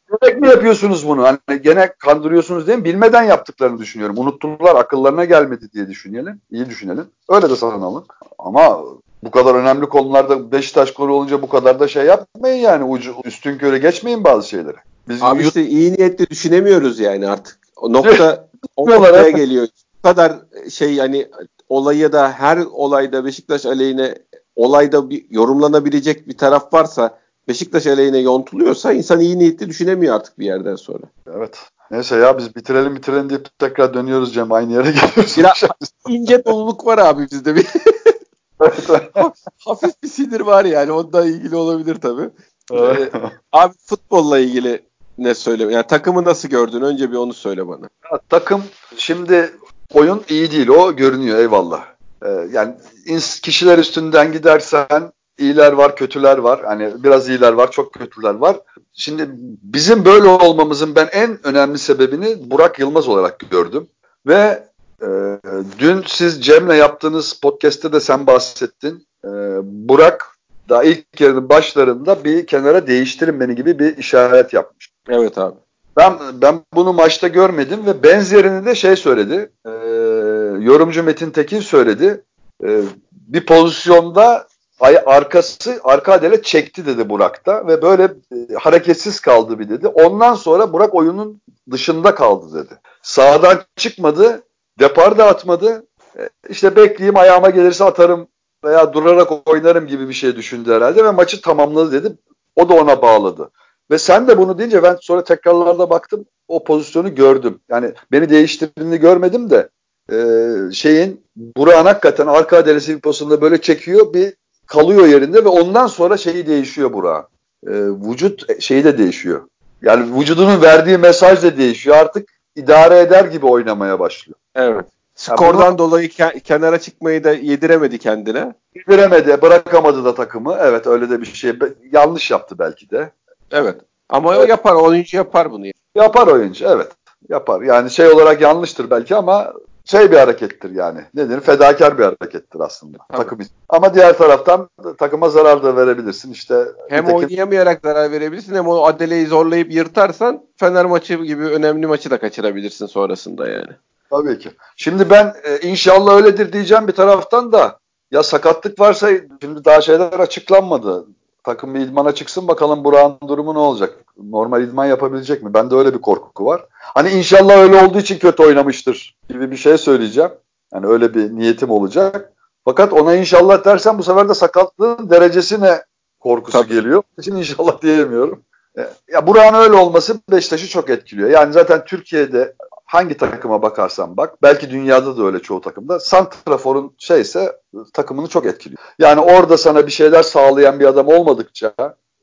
mi yapıyorsunuz bunu? Hani gene kandırıyorsunuz değil mi? Bilmeden yaptıklarını düşünüyorum. Unuttular, akıllarına gelmedi diye düşünelim. İyi düşünelim. Öyle de sanalım. Ama bu kadar önemli konularda Beşiktaş golü olunca bu kadar da şey yapmayın yani. Ucu, üstün köre geçmeyin bazı şeyleri. Biz Abi işte iyi niyetli düşünemiyoruz yani artık. O nokta o noktaya geliyor. Bu kadar şey yani olayı da her olayda Beşiktaş aleyhine olayda bir yorumlanabilecek bir taraf varsa Beşiktaş aleyhine yontuluyorsa insan iyi niyetli düşünemiyor artık bir yerden sonra. Evet. Neyse ya biz bitirelim bitirelim deyip tekrar dönüyoruz Cem aynı yere geliyoruz. Biraz ince doluluk var abi bizde bir. Hafif bir sinir var yani onunla ilgili olabilir tabii. ee, abi futbolla ilgili ne söyle? Yani takımı nasıl gördün? Önce bir onu söyle bana. Ya, takım şimdi oyun iyi değil o görünüyor eyvallah. Ee, yani kişiler üstünden gidersen iyiler var, kötüler var. Hani biraz iyiler var, çok kötüler var. Şimdi bizim böyle olmamızın ben en önemli sebebini Burak Yılmaz olarak gördüm. Ve e, dün siz Cem'le yaptığınız podcast'te de sen bahsettin. E, Burak da ilk yarının başlarında bir kenara değiştirin beni gibi bir işaret yapmış. Evet abi. Ben ben bunu maçta görmedim ve benzerini de şey söyledi. E, yorumcu Metin Tekin söyledi. E, bir pozisyonda ay arkası arka adele çekti dedi Burak da ve böyle e, hareketsiz kaldı bir dedi. Ondan sonra Burak oyunun dışında kaldı dedi. Sağdan çıkmadı, depar da atmadı. E, işte bekleyeyim ayağıma gelirse atarım veya durarak oynarım gibi bir şey düşündü herhalde ve maçı tamamladı dedi. O da ona bağladı. Ve sen de bunu deyince ben sonra tekrarlarda baktım o pozisyonu gördüm. Yani beni değiştirdiğini görmedim de e, şeyin Burak'ın hakikaten arka adelesi bir pozisyonda böyle çekiyor bir kalıyor yerinde ve ondan sonra şeyi değişiyor Burak. E, vücut şeyi de değişiyor. Yani vücudunun verdiği mesaj da değişiyor. Artık idare eder gibi oynamaya başlıyor. Evet. Skordan bunu, dolayı ke- kenara çıkmayı da yediremedi kendine. Yediremedi, bırakamadı da takımı. Evet öyle de bir şey. Yanlış yaptı belki de. Evet. Ama evet. yapar, oyuncu yapar bunu. Yapar oyuncu, evet. Yapar. Yani şey olarak yanlıştır belki ama şey bir harekettir yani. Nedir? Fedakar bir harekettir aslında. Tabii. Takım Ama diğer taraftan takıma zarar da verebilirsin. İşte hem nitekim... oynayamayarak zarar verebilirsin hem o Adele'yi zorlayıp yırtarsan Fener maçı gibi önemli maçı da kaçırabilirsin sonrasında yani. Tabii ki. Şimdi ben e, inşallah öyledir diyeceğim bir taraftan da ya sakatlık varsa şimdi daha şeyler açıklanmadı. Takım bir idmana çıksın bakalım Burak'ın durumu ne olacak? Normal idman yapabilecek mi? Bende öyle bir korku var. Hani inşallah öyle olduğu için kötü oynamıştır gibi bir şey söyleyeceğim. Yani öyle bir niyetim olacak. Fakat ona inşallah dersen bu sefer de sakatlığın derecesine korkusu Tabii. geliyor. Için inşallah diyemiyorum. E, ya Burak'ın öyle olması Beşiktaş'ı çok etkiliyor. Yani zaten Türkiye'de hangi takıma bakarsan bak belki dünyada da öyle çoğu takımda santraforun şeyse takımını çok etkiliyor. Yani orada sana bir şeyler sağlayan bir adam olmadıkça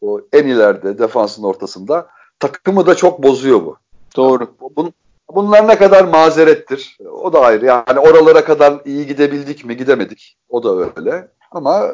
o en ileride defansın ortasında takımı da çok bozuyor bu. Doğru. Bun, bunlar ne kadar mazerettir. O da ayrı. Yani oralara kadar iyi gidebildik mi gidemedik. O da öyle. Ama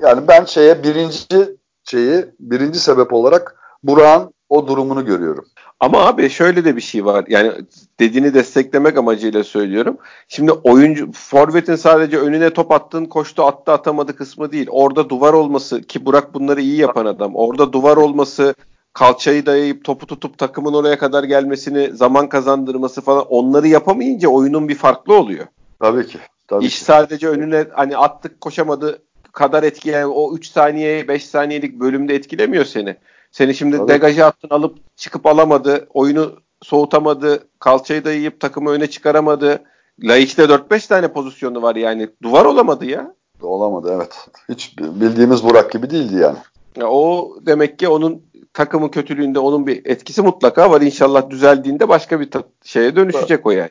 yani ben şeye birinci şeyi birinci sebep olarak Burak'ın o durumunu görüyorum. Ama abi şöyle de bir şey var. Yani dediğini desteklemek amacıyla söylüyorum. Şimdi oyuncu forvetin sadece önüne top attığın koştu attı atamadı kısmı değil. Orada duvar olması ki Burak bunları iyi yapan adam. Orada duvar olması kalçayı dayayıp topu tutup takımın oraya kadar gelmesini, zaman kazandırması falan onları yapamayınca oyunun bir farklı oluyor. Tabii ki. Tabii İş ki. sadece önüne hani attık koşamadı kadar etkileyen o 3 saniye 5 saniyelik bölümde etkilemiyor seni. Seni şimdi Tabii. degaja attın alıp çıkıp alamadı. Oyunu soğutamadı. Kalçayı dayayıp takımı öne çıkaramadı. Laiç'te 4-5 tane pozisyonu var yani. Duvar olamadı ya. Olamadı evet. Hiç bildiğimiz Burak gibi değildi yani. ya o demek ki onun takımın kötülüğünde onun bir etkisi mutlaka var. İnşallah düzeldiğinde başka bir şeye dönüşecek o yani.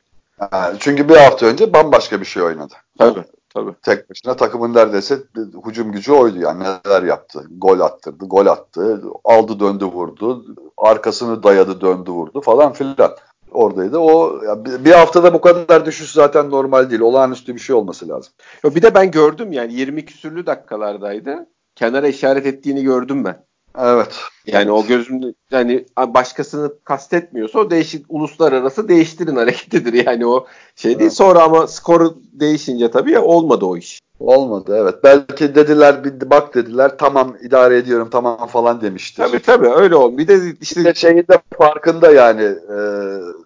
Yani çünkü bir hafta önce bambaşka bir şey oynadı. Tabii tabii. Tek başına takımın neredeyse hücum gücü oydu yani neler yaptı. Gol attırdı, gol attı, aldı döndü vurdu, arkasını dayadı döndü vurdu falan filan. Oradaydı. O bir- haftada bu kadar düşüş zaten normal değil. Olağanüstü bir şey olması lazım. Bir de ben gördüm yani 20 küsürlü dakikalardaydı. Kenara işaret ettiğini gördüm ben. Evet. Yani o gözümde yani başkasını kastetmiyorsa o değişik uluslararası değiştirin hareketidir yani o şey değil. Evet. Sonra ama skor değişince tabii ya olmadı o iş. Olmadı evet. Belki dediler bir bak dediler tamam idare ediyorum tamam falan demiştir. Tabii tabii öyle oldu. Bir de işte de şeyin de farkında yani e,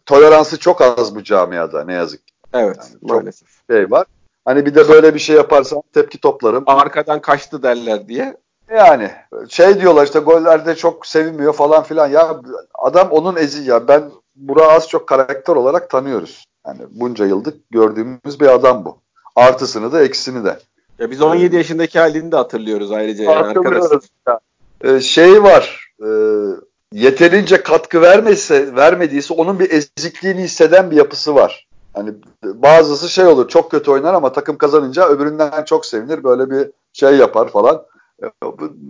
toleransı çok az bu camiada ne yazık ki evet yani çok- maalesef. şey var. Hani bir de böyle bir şey yaparsam tepki toplarım. Arkadan kaçtı derler diye. Yani şey diyorlar işte gollerde çok sevinmiyor falan filan. Ya adam onun ezi ya. Ben Burak'ı az çok karakter olarak tanıyoruz. Yani bunca yıldır gördüğümüz bir adam bu. Artısını da eksisini de. Ya biz 17 yaşındaki halini de hatırlıyoruz ayrıca yani. Hatırlıyoruz. Ee, şey var. e, yeterince katkı vermese, vermediyse onun bir ezikliğini hisseden bir yapısı var. Hani bazısı şey olur çok kötü oynar ama takım kazanınca öbüründen çok sevinir böyle bir şey yapar falan.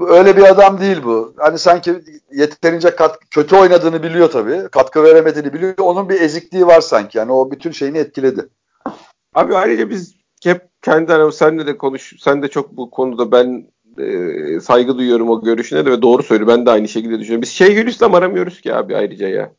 Öyle bir adam değil bu. Hani sanki yeterince kat, kötü oynadığını biliyor tabii. Katkı veremediğini biliyor. Onun bir ezikliği var sanki. Yani o bütün şeyini etkiledi. Abi ayrıca biz hep kendi aramızda senle de konuş. Sen de çok bu konuda ben e, saygı duyuyorum o görüşüne de ve doğru söylüyor. Ben de aynı şekilde düşünüyorum. Biz şey Gülislam aramıyoruz ki abi ayrıca ya.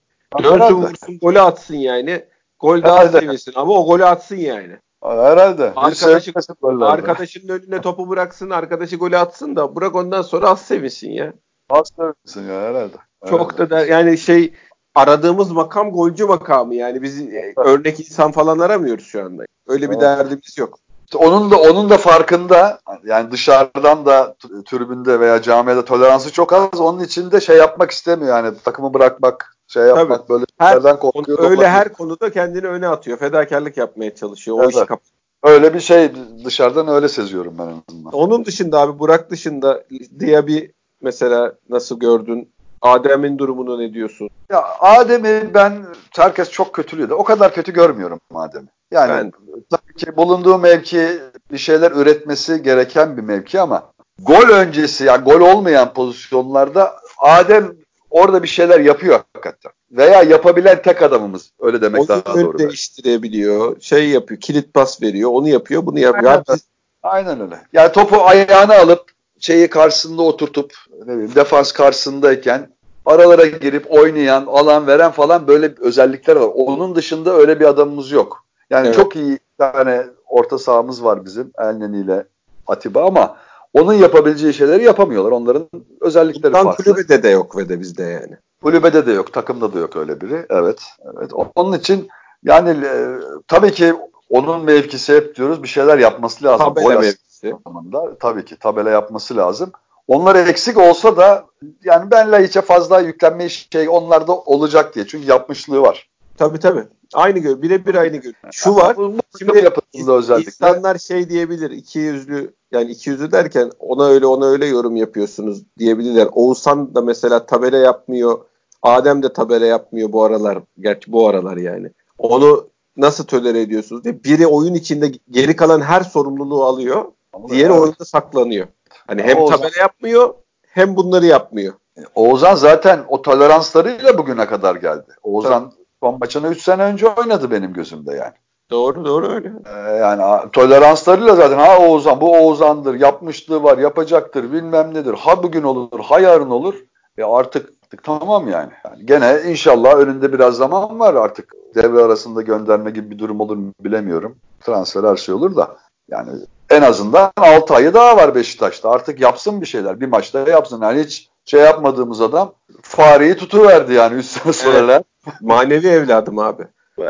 Dönsün vursun golü atsın yani. Gol az sevinsin ama o golü atsın yani. Herhalde. Arkadaşı-. Arkadaşının önüne topu bıraksın, arkadaşı golü atsın da bırak ondan sonra az sevinsin ya. Az sevmesin ya herhalde. Çok Herhalde. da der, yani şey aradığımız makam golcü makamı yani biz e, örnek insan falan aramıyoruz şu anda. Öyle bir Evet. derdimiz yok. İşte onun da onun da farkında yani dışarıdan da tribünde veya camiada toleransı çok az. Onun için de şey yapmak istemiyor yani takımı bırakmak, şey yapmak böyle Her-. Öyle her konuda kendini öne atıyor. Fedakarlık yapmaya çalışıyor. O Evet. işi kap- öyle bir şey dışarıdan öyle seziyorum ben en azından. Onun dışında abi Burak dışında diye bir mesela nasıl gördün? Adem'in durumunu ne diyorsun? Ya Adem'i ben herkes çok kötülüyordu. O kadar kötü görmüyorum Adem'i. Yani Ben- tabii ki bulunduğu mevki bir şeyler üretmesi gereken bir mevki ama gol öncesi yani gol olmayan pozisyonlarda Adem orada bir şeyler yapıyor hakikaten. Veya yapabilen tek adamımız. Öyle demek Oyun daha doğru. belki. değiştirebiliyor. Şey yapıyor. Kilit pas veriyor. Onu yapıyor. Bunu yapıyor. Aynen. Aynen öyle. Yani topu ayağına alıp şeyi karşısında oturtup ne bileyim defans karşısındayken aralara girip oynayan, alan veren falan böyle özellikler var. Onun dışında öyle bir adamımız yok. Yani Evet. çok iyi bir tane orta sahamız var bizim Elneni ile Atiba ama onun yapabileceği şeyleri yapamıyorlar. Onların özellikleri Bundan farklı. kulübede de yok ve de bizde yani. Kulübede de yok, takımda da yok öyle biri. Evet, evet. Onun için yani e, tabii ki onun mevkisi hep diyoruz bir şeyler yapması lazım. Tabela Gol mevkisi. anlamında tabii ki tabela yapması lazım. Onlar eksik olsa da yani ben Laiç'e fazla yüklenme şey onlarda olacak diye. Çünkü yapmışlığı var. Tabii tabii. Aynı gör. Birebir aynı gör. Şu var. Şimdi özellikle. İnsanlar şey diyebilir. iki yüzlü yani iki yüzlü derken ona öyle ona öyle yorum yapıyorsunuz diyebilirler. Oğuzhan da mesela tabela yapmıyor. Adem de tabela yapmıyor bu aralar. Gerçi bu aralar yani. Onu nasıl tölere ediyorsunuz diye. Biri oyun içinde geri kalan her sorumluluğu alıyor. Diğeri Evet. oyunda saklanıyor. Hani hem Oğuzhan- tabela yapmıyor hem bunları yapmıyor. Oğuzhan zaten o toleranslarıyla bugüne kadar geldi. Oğuzhan son maçını 3 sene önce oynadı benim gözümde yani. Doğru doğru öyle. Ee, yani toleranslarıyla zaten ha Oğuzhan bu Oğuzhan'dır yapmışlığı var yapacaktır bilmem nedir ha bugün olur ha yarın olur e artık, artık tamam yani. yani gene inşallah önünde biraz zaman var artık devre arasında gönderme gibi bir durum olur mu bilemiyorum transfer her şey olur da yani en azından 6 ayı daha var Beşiktaş'ta artık yapsın bir şeyler bir maçta yapsın yani hiç şey yapmadığımız adam fareyi tutuverdi yani 3 sene. Evet. Manevi evladım abi.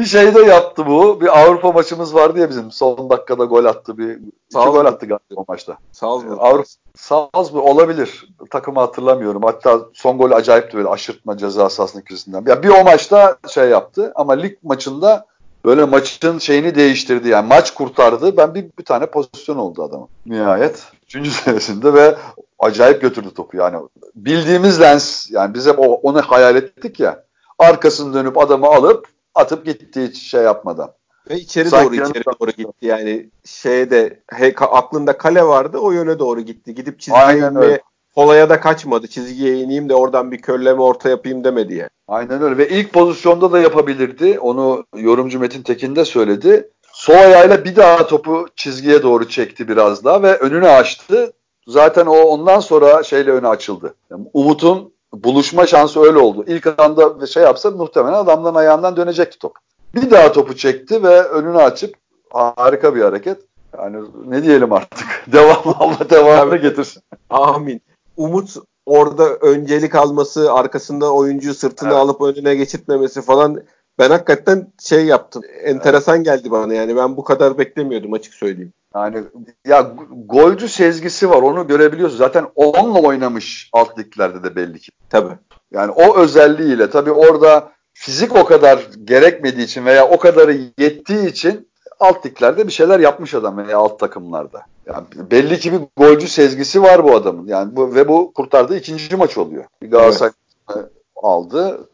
bir şey de yaptı bu. Bir Avrupa maçımız vardı ya bizim. Son dakikada gol attı. Bir iki gol attı galiba o maçta. Salzburg. Avrupa Salzburg olabilir. Takımı hatırlamıyorum. Hatta son gol acayipti böyle aşırtma ceza sahasının köşesinden. Ya bir o maçta şey yaptı ama lig maçında böyle maçın şeyini değiştirdi yani. Maç kurtardı. Ben bir, bir tane pozisyon oldu adamın. Nihayet. Üçüncü senesinde ve acayip götürdü topu yani. Bildiğimiz lens yani biz hep onu hayal ettik ya. Arkasını dönüp adamı alıp atıp gitti hiç şey yapmadan. Ve içeri Sanki doğru içeri doğru gitti yani şeyde he, aklında kale vardı o yöne doğru gitti. Gidip çizgiye inmeye kolaya da kaçmadı. Çizgiye ineyim de oradan bir körleme orta yapayım demedi yani. Aynen öyle ve ilk pozisyonda da yapabilirdi. Onu yorumcu Metin Tekin de söyledi. Sol ayağıyla bir daha topu çizgiye doğru çekti biraz daha ve önünü açtı. Zaten o ondan sonra şeyle önü açıldı. Yani Umut'un buluşma şansı öyle oldu. İlk anda şey yapsa muhtemelen adamdan ayağından dönecekti top. Bir daha topu çekti ve önünü açıp harika bir hareket. Yani ne diyelim artık. Devam Allah devamını getirsin. Amin. Umut orada öncelik alması, arkasında oyuncu sırtını evet. alıp önüne geçirtmemesi falan ben hakikaten şey yaptım. Enteresan evet. geldi bana yani. Ben bu kadar beklemiyordum açık söyleyeyim. Yani ya golcü sezgisi var onu görebiliyorsun. Zaten onunla oynamış alt liglerde de belli ki. Tabii. Yani o özelliğiyle tabii orada fizik o kadar gerekmediği için veya o kadarı yettiği için alt liglerde bir şeyler yapmış adam veya alt takımlarda. Yani belli ki bir golcü sezgisi var bu adamın. Yani bu ve bu kurtardığı ikinci maç oluyor. Galatasaray evet. aldı.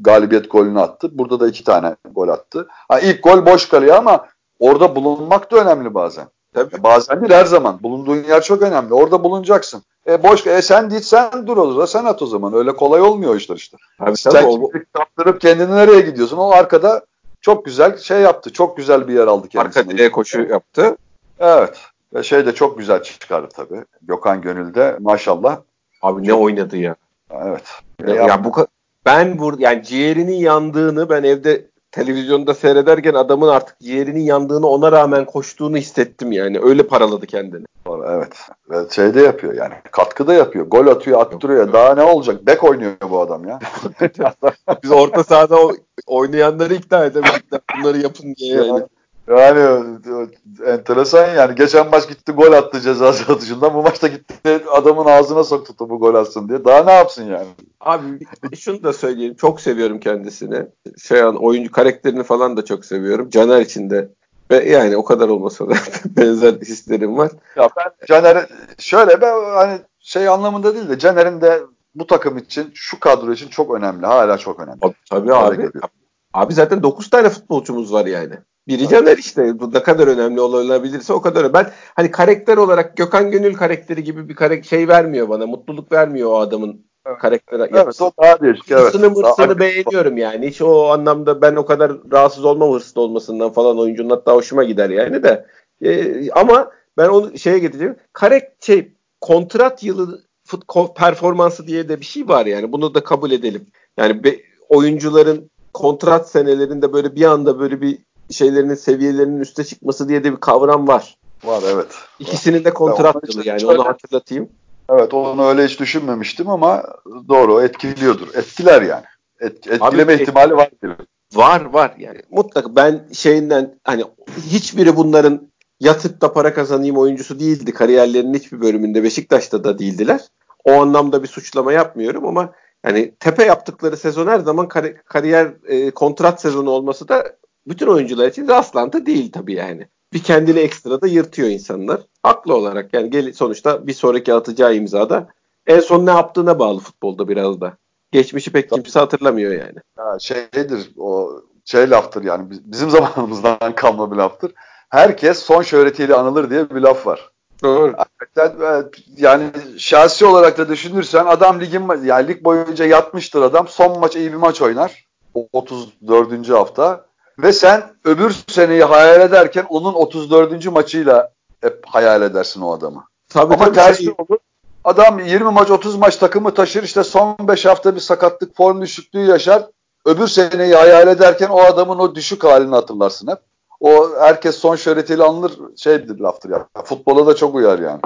Galibiyet golünü attı. Burada da iki tane gol attı. Ha, ilk gol boş kalıyor ama orada bulunmak da önemli bazen. Tabii. Bazen değil her zaman. Bulunduğun yer çok önemli. Orada bulunacaksın. E boş e sen git sen dur o zaman sen at o zaman. Öyle kolay olmuyor işler işte. Tabii, sen tabii, kaptırıp kendini nereye gidiyorsun? O arkada çok güzel şey yaptı. Çok güzel bir yer aldı kendisine. Arka direğe koşu yaptı. Evet. Ve şey de çok güzel çıkardı tabii. Gökhan Gönül'de maşallah. Abi ne oynadı ya. Evet. Ya, ya bu ben burada yani ciğerinin yandığını ben evde televizyonda seyrederken adamın artık ciğerinin yandığını ona rağmen koştuğunu hissettim yani. Öyle paraladı kendini. Evet. Ve şey de yapıyor yani. Katkı da yapıyor. Gol atıyor, attırıyor. Yok, Daha ne olacak? Bek oynuyor bu adam ya. Biz orta sahada oynayanları ikna edemedik. Bunları yapın diye yani. Yani enteresan yani. Geçen maç gitti gol attı ceza atışından. Bu maçta gitti adamın ağzına soktu topu gol atsın diye. Daha ne yapsın yani? Abi şunu da söyleyeyim. Çok seviyorum kendisini. Şey an oyuncu karakterini falan da çok seviyorum. Caner için de ve yani o kadar olmasa da benzer hislerim var. Ya ben Caner şöyle ben hani şey anlamında değil de Caner'in de bu takım için şu kadro için çok önemli. Hala çok önemli. Tabii abi. Abi zaten 9 tane futbolcumuz var yani. Biri Caner işte. Bu ne kadar önemli olabilirse o kadar önemli. Ben hani karakter olarak Gökhan Gönül karakteri gibi bir kare şey vermiyor bana. Mutluluk vermiyor o adamın evet. karakter evet, yapısı. o daha değişik. Evet. Hırsını mırsını beğeniyorum yani. Hiç o anlamda ben o kadar rahatsız olmam hırslı olmasından falan oyuncunun hatta hoşuma gider yani de. Ee, ama ben onu şeye getireceğim. Karek şey kontrat yılı fut, performansı diye de bir şey var yani. Bunu da kabul edelim. Yani be, oyuncuların kontrat senelerinde böyle bir anda böyle bir şeylerinin seviyelerinin üste çıkması diye de bir kavram var. Var evet. İkisinin de kontrat yılı yani onu hatırlatayım. Evet onu öyle hiç düşünmemiştim ama doğru etkiliyordur. Etkiler yani. Et, etkileme Abi, ihtimali var. Var var yani mutlaka ben şeyinden hani hiçbiri bunların yatıp da para kazanayım oyuncusu değildi. Kariyerlerinin hiçbir bölümünde Beşiktaş'ta da değildiler. O anlamda bir suçlama yapmıyorum ama yani tepe yaptıkları sezon her zaman kar- kariyer e, kontrat sezonu olması da bütün oyuncular için rastlantı değil tabii yani. Bir kendini ekstra da yırtıyor insanlar. Haklı olarak yani gel, sonuçta bir sonraki atacağı imzada en son ne yaptığına bağlı futbolda biraz da. Geçmişi pek kimse hatırlamıyor yani. Ya şeydir o şey laftır yani bizim zamanımızdan kalma bir laftır. Herkes son şöhretiyle anılır diye bir laf var. Doğru. Yani şahsi olarak da düşünürsen adam ligin yani lig boyunca yatmıştır adam. Son maç iyi bir maç oynar. 34. hafta. Ve sen öbür seneyi hayal ederken onun 34. maçıyla hep hayal edersin o adamı. Tabii Ama tersi şey... olur. Adam 20 maç 30 maç takımı taşır işte son 5 hafta bir sakatlık form düşüklüğü yaşar. Öbür seneyi hayal ederken o adamın o düşük halini hatırlarsın hep. O herkes son şöhretiyle anılır şeydir laftır ya. Futbola da çok uyar yani.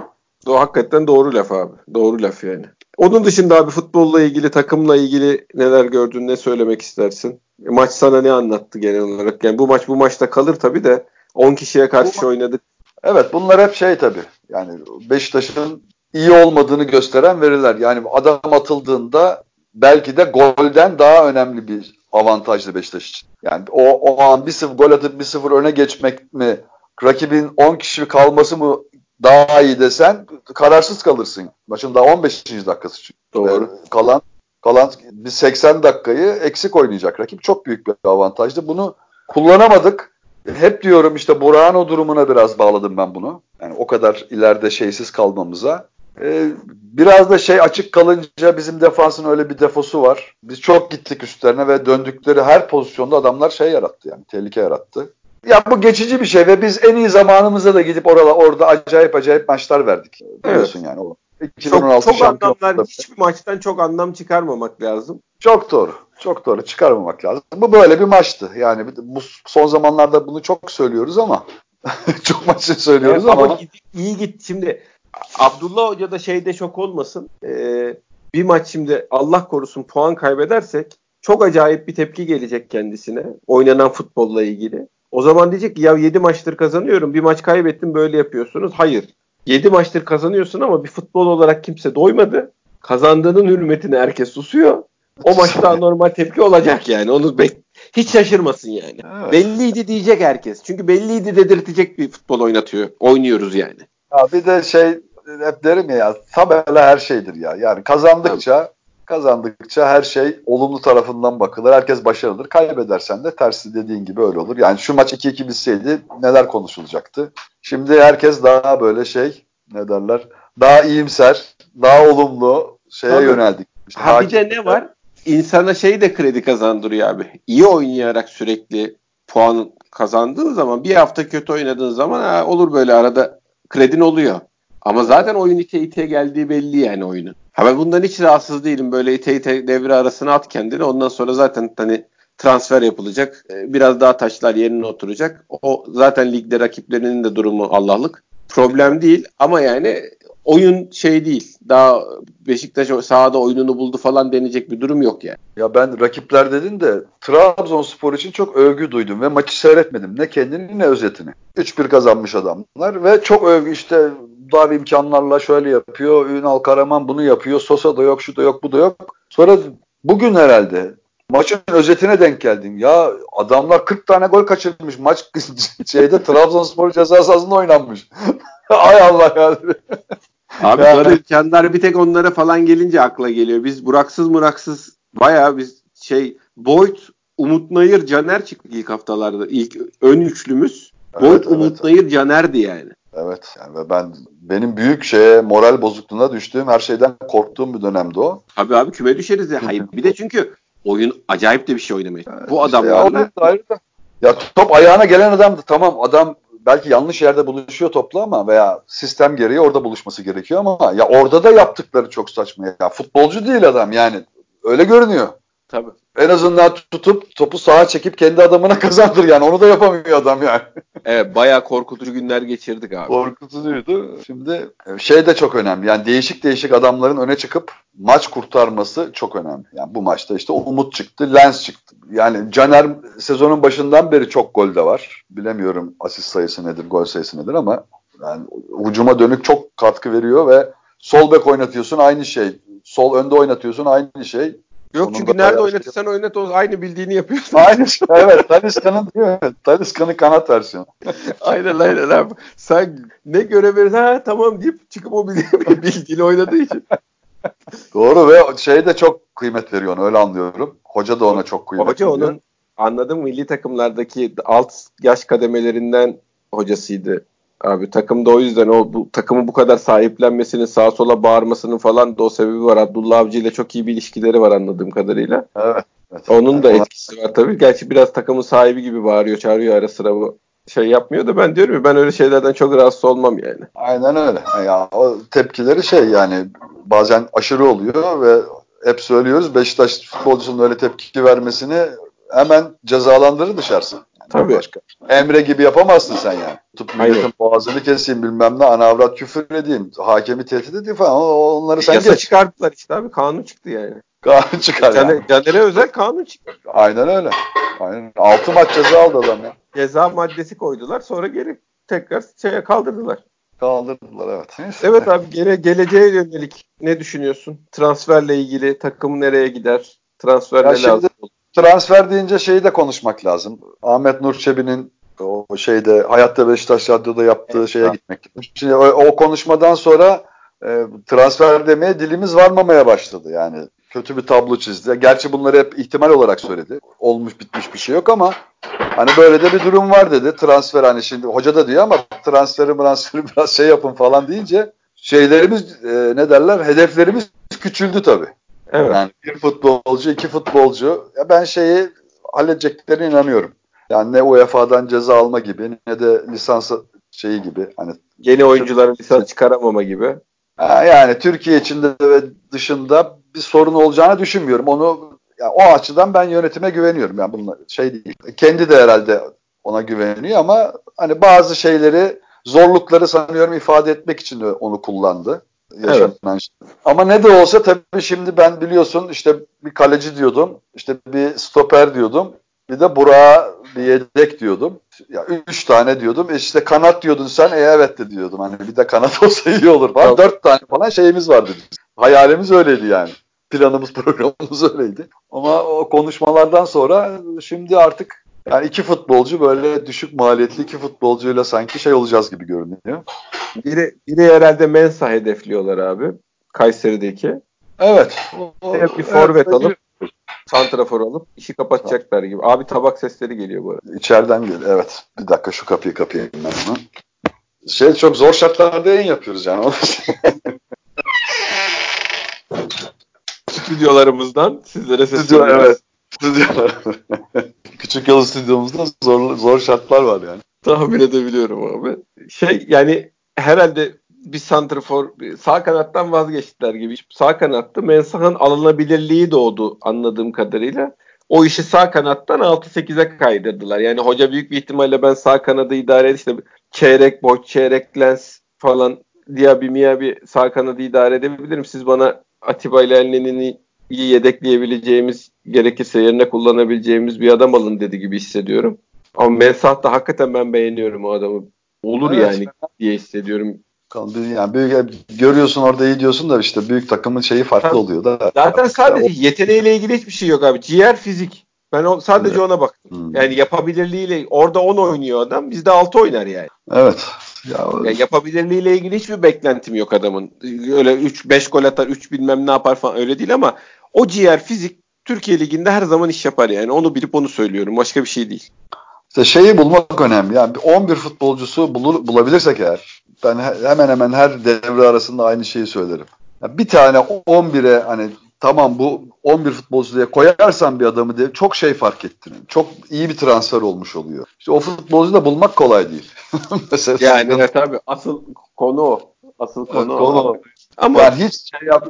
O hakikaten doğru laf abi. Doğru laf yani. Onun dışında abi futbolla ilgili, takımla ilgili neler gördün, ne söylemek istersin? Maç sana ne anlattı genel olarak? Yani bu maç bu maçta kalır tabii de 10 kişiye karşı bu, oynadık. Evet bunlar hep şey tabii. Yani Beşiktaş'ın iyi olmadığını gösteren veriler. Yani adam atıldığında belki de golden daha önemli bir avantajlı Beşiktaş için. Yani o, o an bir sıfır gol atıp bir sıfır öne geçmek mi, rakibin 10 kişi kalması mı daha iyi desen kararsız kalırsın. Maçın daha 15. dakikası çünkü. Doğru. Ve kalan kalan bir 80 dakikayı eksik oynayacak rakip. Çok büyük bir avantajdı. Bunu kullanamadık. Hep diyorum işte Burak'ın o durumuna biraz bağladım ben bunu. Yani o kadar ileride şeysiz kalmamıza. Ee, biraz da şey açık kalınca bizim defansın öyle bir defosu var. Biz çok gittik üstlerine ve döndükleri her pozisyonda adamlar şey yarattı yani tehlike yarattı. Ya bu geçici bir şey ve biz en iyi zamanımızda da gidip orada orada acayip acayip maçlar verdik. Biliyorsun evet. yani o. 2016 çok, çok anlamlar, hiçbir maçtan çok anlam çıkarmamak lazım. Çok doğru. Çok doğru. Çıkarmamak lazım. Bu böyle bir maçtı. Yani bu son zamanlarda bunu çok söylüyoruz ama çok maçı söylüyoruz evet, ama. Ama iyi git. Şimdi Abdullah Hoca da şeyde şok olmasın. Ee, bir maç şimdi Allah korusun puan kaybedersek çok acayip bir tepki gelecek kendisine. Oynanan futbolla ilgili. O zaman diyecek ki ya 7 maçtır kazanıyorum bir maç kaybettim böyle yapıyorsunuz. Hayır. 7 maçtır kazanıyorsun ama bir futbol olarak kimse doymadı. Kazandığının hürmetine herkes susuyor. O maçta normal tepki olacak yani. Onu bek hiç şaşırmasın yani. Evet. Belliydi diyecek herkes. Çünkü belliydi dedirtecek bir futbol oynatıyor. Oynuyoruz yani. Ya bir de şey hep derim ya tabela her şeydir ya. Yani kazandıkça kazandıkça her şey olumlu tarafından bakılır. Herkes başarılıdır. Kaybedersen de tersi dediğin gibi öyle olur. Yani şu maç 2-2 bitseydi neler konuşulacaktı? Şimdi herkes daha böyle şey ne derler? Daha iyimser, daha olumlu şeye Tabii. yöneldik. İşte ha bir de ne var? İnsana şey de kredi kazandırıyor abi. İyi oynayarak sürekli puan kazandığın zaman bir hafta kötü oynadığın zaman ha, olur böyle arada kredin oluyor. Ama zaten oyun ite ite geldiği belli yani oyunun. Ha ben bundan hiç rahatsız değilim. Böyle ite ite devre arasına at kendini. Ondan sonra zaten hani transfer yapılacak. Ee, biraz daha taşlar yerine oturacak. O zaten ligde rakiplerinin de durumu Allah'lık. Problem değil ama yani oyun şey değil. Daha Beşiktaş sahada oyununu buldu falan denecek bir durum yok yani. Ya ben rakipler dedin de Trabzonspor için çok övgü duydum ve maçı seyretmedim. Ne kendini ne özetini. 3-1 kazanmış adamlar ve çok övgü işte dar imkanlarla şöyle yapıyor. Ünal Karaman bunu yapıyor. Sosa da yok, şu da yok, bu da yok. Sonra bugün herhalde maçın özetine denk geldim. Ya adamlar 40 tane gol kaçırmış. Maç şeyde Trabzonspor ceza sahasında oynanmış. Ay Allah ya. Abi sonra imkanlar bir tek onlara falan gelince akla geliyor. Biz Buraksız Muraksız bayağı biz şey Boyd, Umut Nayır, Caner çıktı ilk haftalarda. İlk ön üçlümüz. Evet, Boyd, evet, Umut evet. Nayır, Caner'di yani. Evet yani ben benim büyük şeye moral bozukluğuna düştüğüm her şeyden korktuğum bir dönemdi o. Abi abi küme düşeriz ya. Hayır bir de çünkü oyun acayip de bir şey oynamayı. Evet, Bu adamlarla işte ya, ya top ayağına gelen adamdı tamam adam belki yanlış yerde buluşuyor topla ama veya sistem gereği orada buluşması gerekiyor ama ya orada da yaptıkları çok saçma ya. Futbolcu değil adam yani. Öyle görünüyor. Tabii. En azından tutup topu sağa çekip kendi adamına kazandır yani. Onu da yapamıyor adam yani. evet bayağı korkutucu günler geçirdik abi. Korkutucuydu. Şimdi e, şey de çok önemli. Yani değişik değişik adamların öne çıkıp maç kurtarması çok önemli. Yani bu maçta işte Umut çıktı, Lens çıktı. Yani Caner sezonun başından beri çok gol de var. Bilemiyorum asist sayısı nedir, gol sayısı nedir ama yani hücuma dönük çok katkı veriyor ve sol bek oynatıyorsun aynı şey. Sol önde oynatıyorsun aynı şey. Yok Sonunda çünkü nerede oynatırsan oynat o aynı bildiğini yapıyorsun. Aynı şey. Evet. Talisca'nın değil mi? Talisca'nın kanat versiyonu. aynen aynen abi. Sen ne görev verirsen ha tamam deyip çıkıp o bildiğini oynadığı için. Doğru ve şey de çok kıymet veriyor onu öyle anlıyorum. Hoca da ona çok kıymet Hoca veriyor. onun anladım milli takımlardaki alt yaş kademelerinden hocasıydı. Abi takımda o yüzden o bu takımı bu kadar sahiplenmesinin sağa sola bağırmasının falan da o sebebi var. Abdullah Avcı ile çok iyi bir ilişkileri var anladığım kadarıyla. Evet. evet. Onun da etkisi var tabii. Gerçi biraz takımın sahibi gibi bağırıyor, çağırıyor ara sıra bu şey yapmıyor da ben diyorum ya ben öyle şeylerden çok rahatsız olmam yani. Aynen öyle. Ya o tepkileri şey yani bazen aşırı oluyor ve hep söylüyoruz Beşiktaş futbolcusunun öyle tepki vermesini hemen cezalandırır dışarısı. Tabii. Başka. Emre gibi yapamazsın sen yani. Tutup milletin boğazını keseyim bilmem ne ana avrat küfür edeyim. Hakemi tehdit edeyim falan. Onları sen Yasa geç. çıkardılar işte abi. Kanun çıktı yani. Kanun çıkar Caner, yani. Caner'e özel kanun çıktı. Aynen öyle. Aynen. Altı maç ceza aldı adam ya. Ceza maddesi koydular. Sonra geri tekrar şeye kaldırdılar. Kaldırdılar evet. Neyse. Evet abi gele, geleceğe yönelik ne düşünüyorsun? Transferle ilgili takım nereye gider? Transfer ne lazım? Transfer deyince şeyi de konuşmak lazım. Ahmet Nur Çebi'nin o şeyde Hayatta Beşiktaş Radyo'da yaptığı evet, şeye gitmek. Şimdi o, o konuşmadan sonra e, transfer demeye dilimiz varmamaya başladı. Yani kötü bir tablo çizdi. Gerçi bunları hep ihtimal olarak söyledi. Olmuş bitmiş bir şey yok ama hani böyle de bir durum var dedi. Transfer hani şimdi hoca da diyor ama transferi transferi biraz şey yapın falan deyince şeylerimiz e, ne derler hedeflerimiz küçüldü tabii. Evet. Yani bir futbolcu, iki futbolcu. Ya ben şeyi halledeceklerine inanıyorum. Yani ne UEFA'dan ceza alma gibi ne de lisans şeyi gibi. Hani yeni oyuncuların lisans çıkaramama gibi. Yani Türkiye içinde ve dışında bir sorun olacağını düşünmüyorum. Onu yani o açıdan ben yönetime güveniyorum. Yani bunlar şey değil. Kendi de herhalde ona güveniyor ama hani bazı şeyleri zorlukları sanıyorum ifade etmek için de onu kullandı. Evet. Ama ne de olsa tabii şimdi ben biliyorsun işte bir kaleci diyordum. işte bir stoper diyordum. Bir de Burak'a bir yedek diyordum. Ya üç tane diyordum. E işte kanat diyordun sen. E evet de diyordum. Hani bir de kanat olsa iyi olur falan. Dört tane falan şeyimiz vardı bizim. Hayalimiz öyleydi yani. Planımız, programımız öyleydi. Ama o konuşmalardan sonra şimdi artık yani iki futbolcu böyle düşük maliyetli iki futbolcuyla sanki şey olacağız gibi görünüyor. Biri, biri herhalde Mensa hedefliyorlar abi. Kayseri'deki. Evet. O, bir forvet evet, alıp santrafor alıp işi kapatacaklar gibi. Abi tabak sesleri geliyor bu arada. İçeriden geliyor. Evet. Bir dakika şu kapıyı kapayım ben onu. Şey çok zor şartlarda yayın yapıyoruz yani. Stüdyolarımızdan sizlere Stüdyo, evet. Stüdyolar. Küçük yolu stüdyomuzda zor, zor şartlar var yani. Tahmin edebiliyorum abi. Şey yani herhalde bir santrfor sağ kanattan vazgeçtiler gibi. Sağ kanatta Mensah'ın alınabilirliği doğdu anladığım kadarıyla. O işi sağ kanattan 6-8'e kaydırdılar. Yani hoca büyük bir ihtimalle ben sağ kanadı idare edip işte çeyrek boş, çeyrek lens falan Diaby Miaby sağ kanadı idare edebilirim. Siz bana Atiba ile Elneni'ni iyi yedekleyebileceğimiz gerekirse yerine kullanabileceğimiz bir adam alın dedi gibi hissediyorum. Ama Mensah da hakikaten ben beğeniyorum o adamı. Olur evet. yani diye hissediyorum. Yani büyük, görüyorsun orada iyi diyorsun da işte büyük takımın şeyi farklı ha, oluyor da. Zaten sadece o... yeteneğiyle ilgili hiçbir şey yok abi. Ciğer fizik. Ben o, sadece evet. ona baktım. Hmm. Yani yapabilirliğiyle orada 10 oynuyor adam. Bizde 6 oynar yani. Evet. Ya, yani yapabilirliğiyle ilgili hiçbir beklentim yok adamın. Öyle 3 5 gol atar, 3 bilmem ne yapar falan öyle değil ama o ciğer fizik Türkiye liginde her zaman iş yapar yani. Onu bilip onu söylüyorum. Başka bir şey değil. İşte şeyi bulmak önemli. Yani 11 futbolcusu bulur, bulabilirsek eğer ben hemen hemen her devre arasında aynı şeyi söylerim. Yani bir tane 11'e hani tamam bu 11 futbolcu diye koyarsan bir adamı diye çok şey fark ettirir. Çok iyi bir transfer olmuş oluyor. İşte o futbolcuyu da bulmak kolay değil. Mesela yani evet tabii asıl konu o. Asıl konu, konu o. Ama yani hiç şey yap,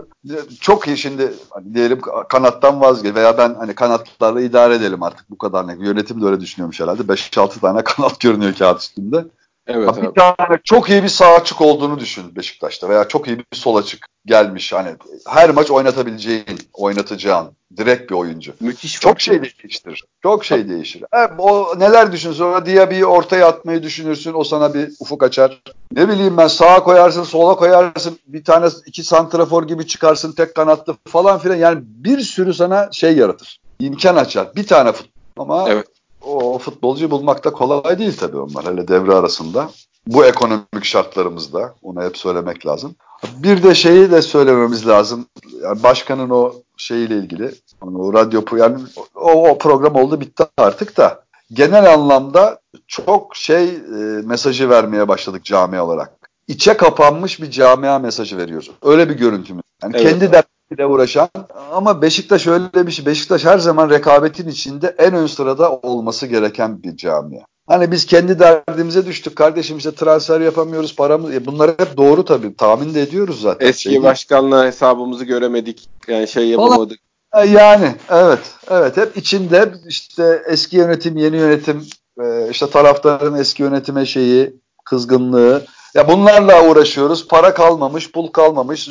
çok iyi şimdi hani diyelim kanattan vazgeç veya ben hani kanatlarla idare edelim artık bu kadar ne. Yönetim de öyle düşünüyormuş herhalde. 5-6 tane kanat görünüyor kağıt üstünde. Evet, bir tane çok iyi bir sağ açık olduğunu düşün Beşiktaş'ta veya çok iyi bir sol açık gelmiş. Hani her maç oynatabileceğin, oynatacağın direkt bir oyuncu. Müthiş. Çok şey değiştirir. Çok şey değişir. E, o neler düşünürsün? Sonra Diaby'i ortaya atmayı düşünürsün. O sana bir ufuk açar. Ne bileyim ben sağa koyarsın, sola koyarsın. Bir tane iki santrafor gibi çıkarsın tek kanatlı falan filan. Yani bir sürü sana şey yaratır. İmkan açar. Bir tane futbol. Ama evet o futbolcuyu bulmak da kolay değil tabii onlar hele devre arasında. Bu ekonomik şartlarımızda onu hep söylemek lazım. Bir de şeyi de söylememiz lazım. Yani başkanın o şeyiyle ilgili o radyo yani o, o program oldu bitti artık da genel anlamda çok şey e, mesajı vermeye başladık cami olarak. İçe kapanmış bir camia mesajı veriyoruz. Öyle bir görüntümüz. Yani evet. kendi ile uğraşan ama Beşiktaş öyle bir şey. Beşiktaş her zaman rekabetin içinde en ön sırada olması gereken bir camia. Hani biz kendi derdimize düştük kardeşim işte transfer yapamıyoruz paramız. E bunlar hep doğru tabii tahmin de ediyoruz zaten. Eski şey başkanla hesabımızı göremedik yani şey yapamadık. E, yani evet, evet hep içinde işte eski yönetim, yeni yönetim, e, işte taraftarın eski yönetime şeyi, kızgınlığı. Ya bunlarla uğraşıyoruz. Para kalmamış, pul kalmamış.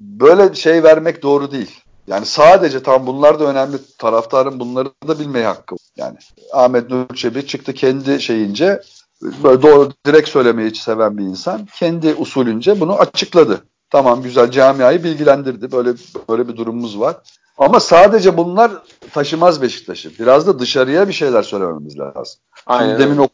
Böyle şey vermek doğru değil. Yani sadece tam bunlar da önemli. Taraftarın bunları da bilmeye hakkı. Yani Ahmet Nur Çebi çıktı kendi şeyince böyle doğru direkt söylemeyi seven bir insan. Kendi usulünce bunu açıkladı. Tamam güzel camiayı bilgilendirdi. Böyle böyle bir durumumuz var. Ama sadece bunlar taşımaz Beşiktaş'ı. Biraz da dışarıya bir şeyler söylememiz lazım. Aynen. Şimdi demin o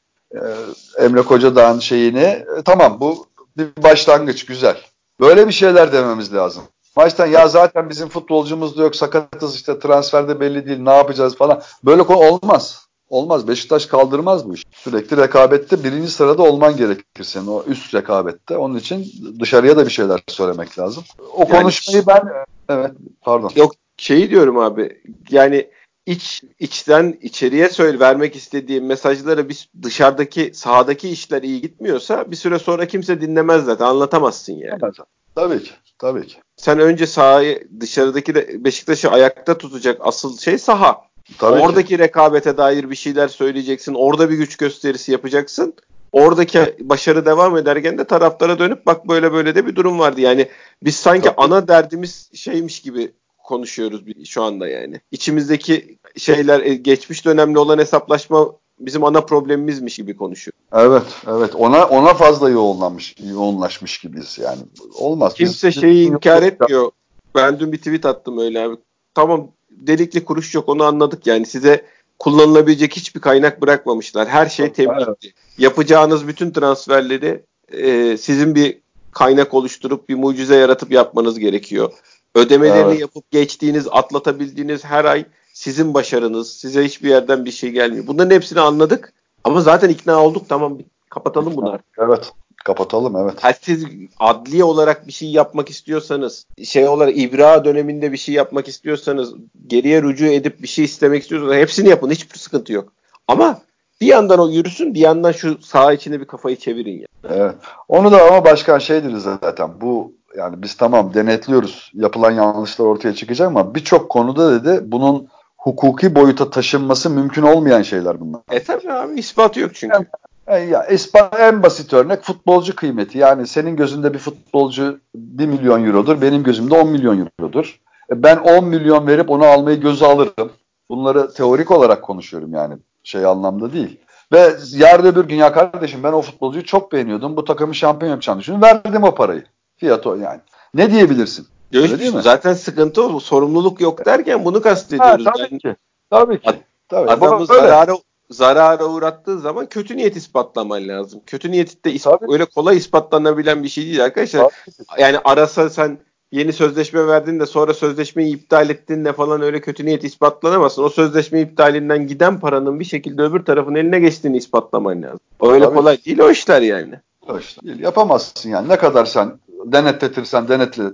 Emre Kocadağ'ın şeyini e, tamam bu bir başlangıç güzel. Böyle bir şeyler dememiz lazım. Maçtan ya zaten bizim futbolcumuz da yok sakatız işte transferde belli değil ne yapacağız falan. Böyle konu olmaz. Olmaz. Beşiktaş kaldırmaz bu iş. Sürekli rekabette birinci sırada olman gerekir senin o üst rekabette. Onun için dışarıya da bir şeyler söylemek lazım. O yani, konuşmayı ben evet pardon. Yok şeyi diyorum abi yani iç içten içeriye söyle vermek istediğim mesajları biz dışarıdaki sahadaki işler iyi gitmiyorsa bir süre sonra kimse dinlemez zaten anlatamazsın yani. Evet, tabii ki. Tabii ki. Sen önce sahayı dışarıdaki de Beşiktaş'ı ayakta tutacak asıl şey saha. Tabii Oradaki ki. rekabete dair bir şeyler söyleyeceksin. Orada bir güç gösterisi yapacaksın. Oradaki başarı devam ederken de taraftara dönüp bak böyle böyle de bir durum vardı. Yani biz sanki Tabii. ana derdimiz şeymiş gibi konuşuyoruz şu anda yani. İçimizdeki şeyler e, geçmiş dönemli olan hesaplaşma bizim ana problemimizmiş gibi konuşuyor. Evet, evet. Ona ona fazla yoğunlanmış, yoğunlaşmış gibiyiz yani. Olmaz. Kimse Biz, şeyi inkar etmiyor. Ben dün bir tweet attım öyle abi. Tamam delikli kuruş yok onu anladık yani size kullanılabilecek hiçbir kaynak bırakmamışlar. Her şey temkinli. Evet. Yapacağınız bütün transferleri e, sizin bir kaynak oluşturup bir mucize yaratıp yapmanız gerekiyor. Ödemelerini evet. yapıp geçtiğiniz, atlatabildiğiniz her ay sizin başarınız. Size hiçbir yerden bir şey gelmiyor. Bunların hepsini anladık. Ama zaten ikna olduk. Tamam kapatalım bunlar. Evet. Kapatalım evet. Ha, siz adli olarak bir şey yapmak istiyorsanız, şey olarak ibra döneminde bir şey yapmak istiyorsanız, geriye rücu edip bir şey istemek istiyorsanız hepsini yapın. Hiçbir sıkıntı yok. Ama bir yandan o yürüsün, bir yandan şu saha içinde bir kafayı çevirin ya. Evet. Onu da ama başkan şey dedi zaten. Bu yani biz tamam denetliyoruz. Yapılan yanlışlar ortaya çıkacak ama birçok konuda dedi bunun hukuki boyuta taşınması mümkün olmayan şeyler bunlar. E tabi abi ispatı yok çünkü. Yani, ya ispat, en basit örnek futbolcu kıymeti. Yani senin gözünde bir futbolcu 1 milyon eurodur, benim gözümde 10 milyon eurodur. E ben 10 milyon verip onu almayı göze alırım. Bunları teorik olarak konuşuyorum yani şey anlamda değil. Ve yarın öbür gün ya kardeşim ben o futbolcuyu çok beğeniyordum. Bu takımı şampiyon yapacağını düşünüyorum. Verdim o parayı. Fiyat o yani. Ne diyebilirsin? Öyle değil mi? Zaten sıkıntı o. Sorumluluk yok derken bunu kastediyoruz. Ha, tabii yani. ki. Tabii ki. Tabii. Adamı zarara, zarara uğrattığı zaman kötü niyet ispatlaman lazım. Kötü niyet de ispat, öyle kolay ispatlanabilen bir şey değil arkadaşlar. Tabii. Yani arasa sen yeni sözleşme verdin de sonra sözleşmeyi iptal ettin de falan öyle kötü niyet ispatlanamazsın. O sözleşme iptalinden giden paranın bir şekilde öbür tarafın eline geçtiğini ispatlaman lazım. Öyle Tabii. kolay değil o işler yani. O işler değil. Yapamazsın yani. Ne kadar sen denetletirsen denetle,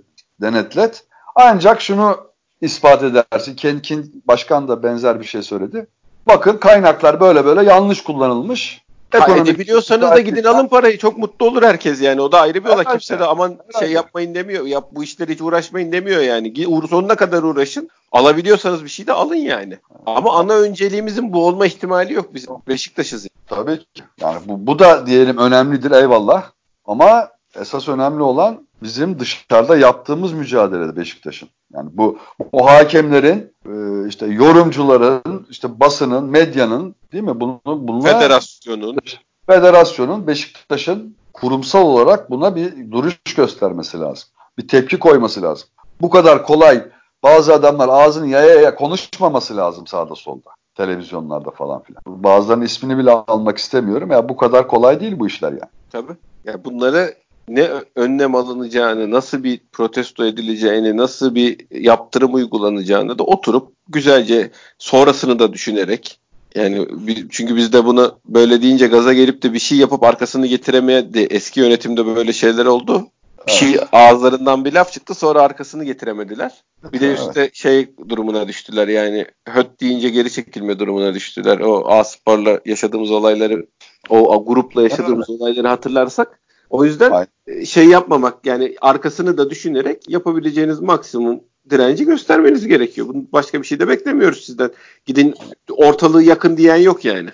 denetlet. Ancak şunu ispat edersin. Kenkin başkan da benzer bir şey söyledi. Bakın kaynaklar böyle böyle yanlış kullanılmış. Ha, edebiliyorsanız da gidin alın parayı. Çok mutlu olur herkes yani. O da ayrı bir olay. Evet, Kimse de aman evet. şey yapmayın demiyor. Yap bu işleri hiç uğraşmayın demiyor yani. Sonuna kadar uğraşın. Alabiliyorsanız bir şey de alın yani. Ama ana önceliğimizin bu olma ihtimali yok bizim. Beşiktaş'ız. Yani. Tabii ki. Yani bu, bu da diyelim önemlidir eyvallah. Ama esas önemli olan bizim dışarıda yaptığımız mücadelede Beşiktaş'ın. Yani bu o hakemlerin e, işte yorumcuların işte basının medyanın değil mi bunu bunlar federasyonun federasyonun Beşiktaş'ın kurumsal olarak buna bir duruş göstermesi lazım. Bir tepki koyması lazım. Bu kadar kolay bazı adamlar ağzını yaya yaya konuşmaması lazım sağda solda televizyonlarda falan filan. Bazılarının ismini bile almak istemiyorum. Ya bu kadar kolay değil bu işler yani. Tabii. Ya bunları ne önlem alınacağını, nasıl bir protesto edileceğini, nasıl bir yaptırım uygulanacağını da oturup güzelce sonrasını da düşünerek yani çünkü biz de bunu böyle deyince gaza gelip de bir şey yapıp arkasını getiremeye de eski yönetimde böyle şeyler oldu. Bir şey ağızlarından bir laf çıktı sonra arkasını getiremediler. Bir de üstte evet. şey durumuna düştüler yani höt deyince geri çekilme durumuna düştüler. O Aspor'la yaşadığımız olayları o grupla yaşadığımız evet. olayları hatırlarsak o yüzden Aynen. Şey yapmamak yani arkasını da düşünerek yapabileceğiniz maksimum direnci göstermeniz gerekiyor. Bunun başka bir şey de beklemiyoruz sizden. Gidin ortalığı yakın diyen yok yani.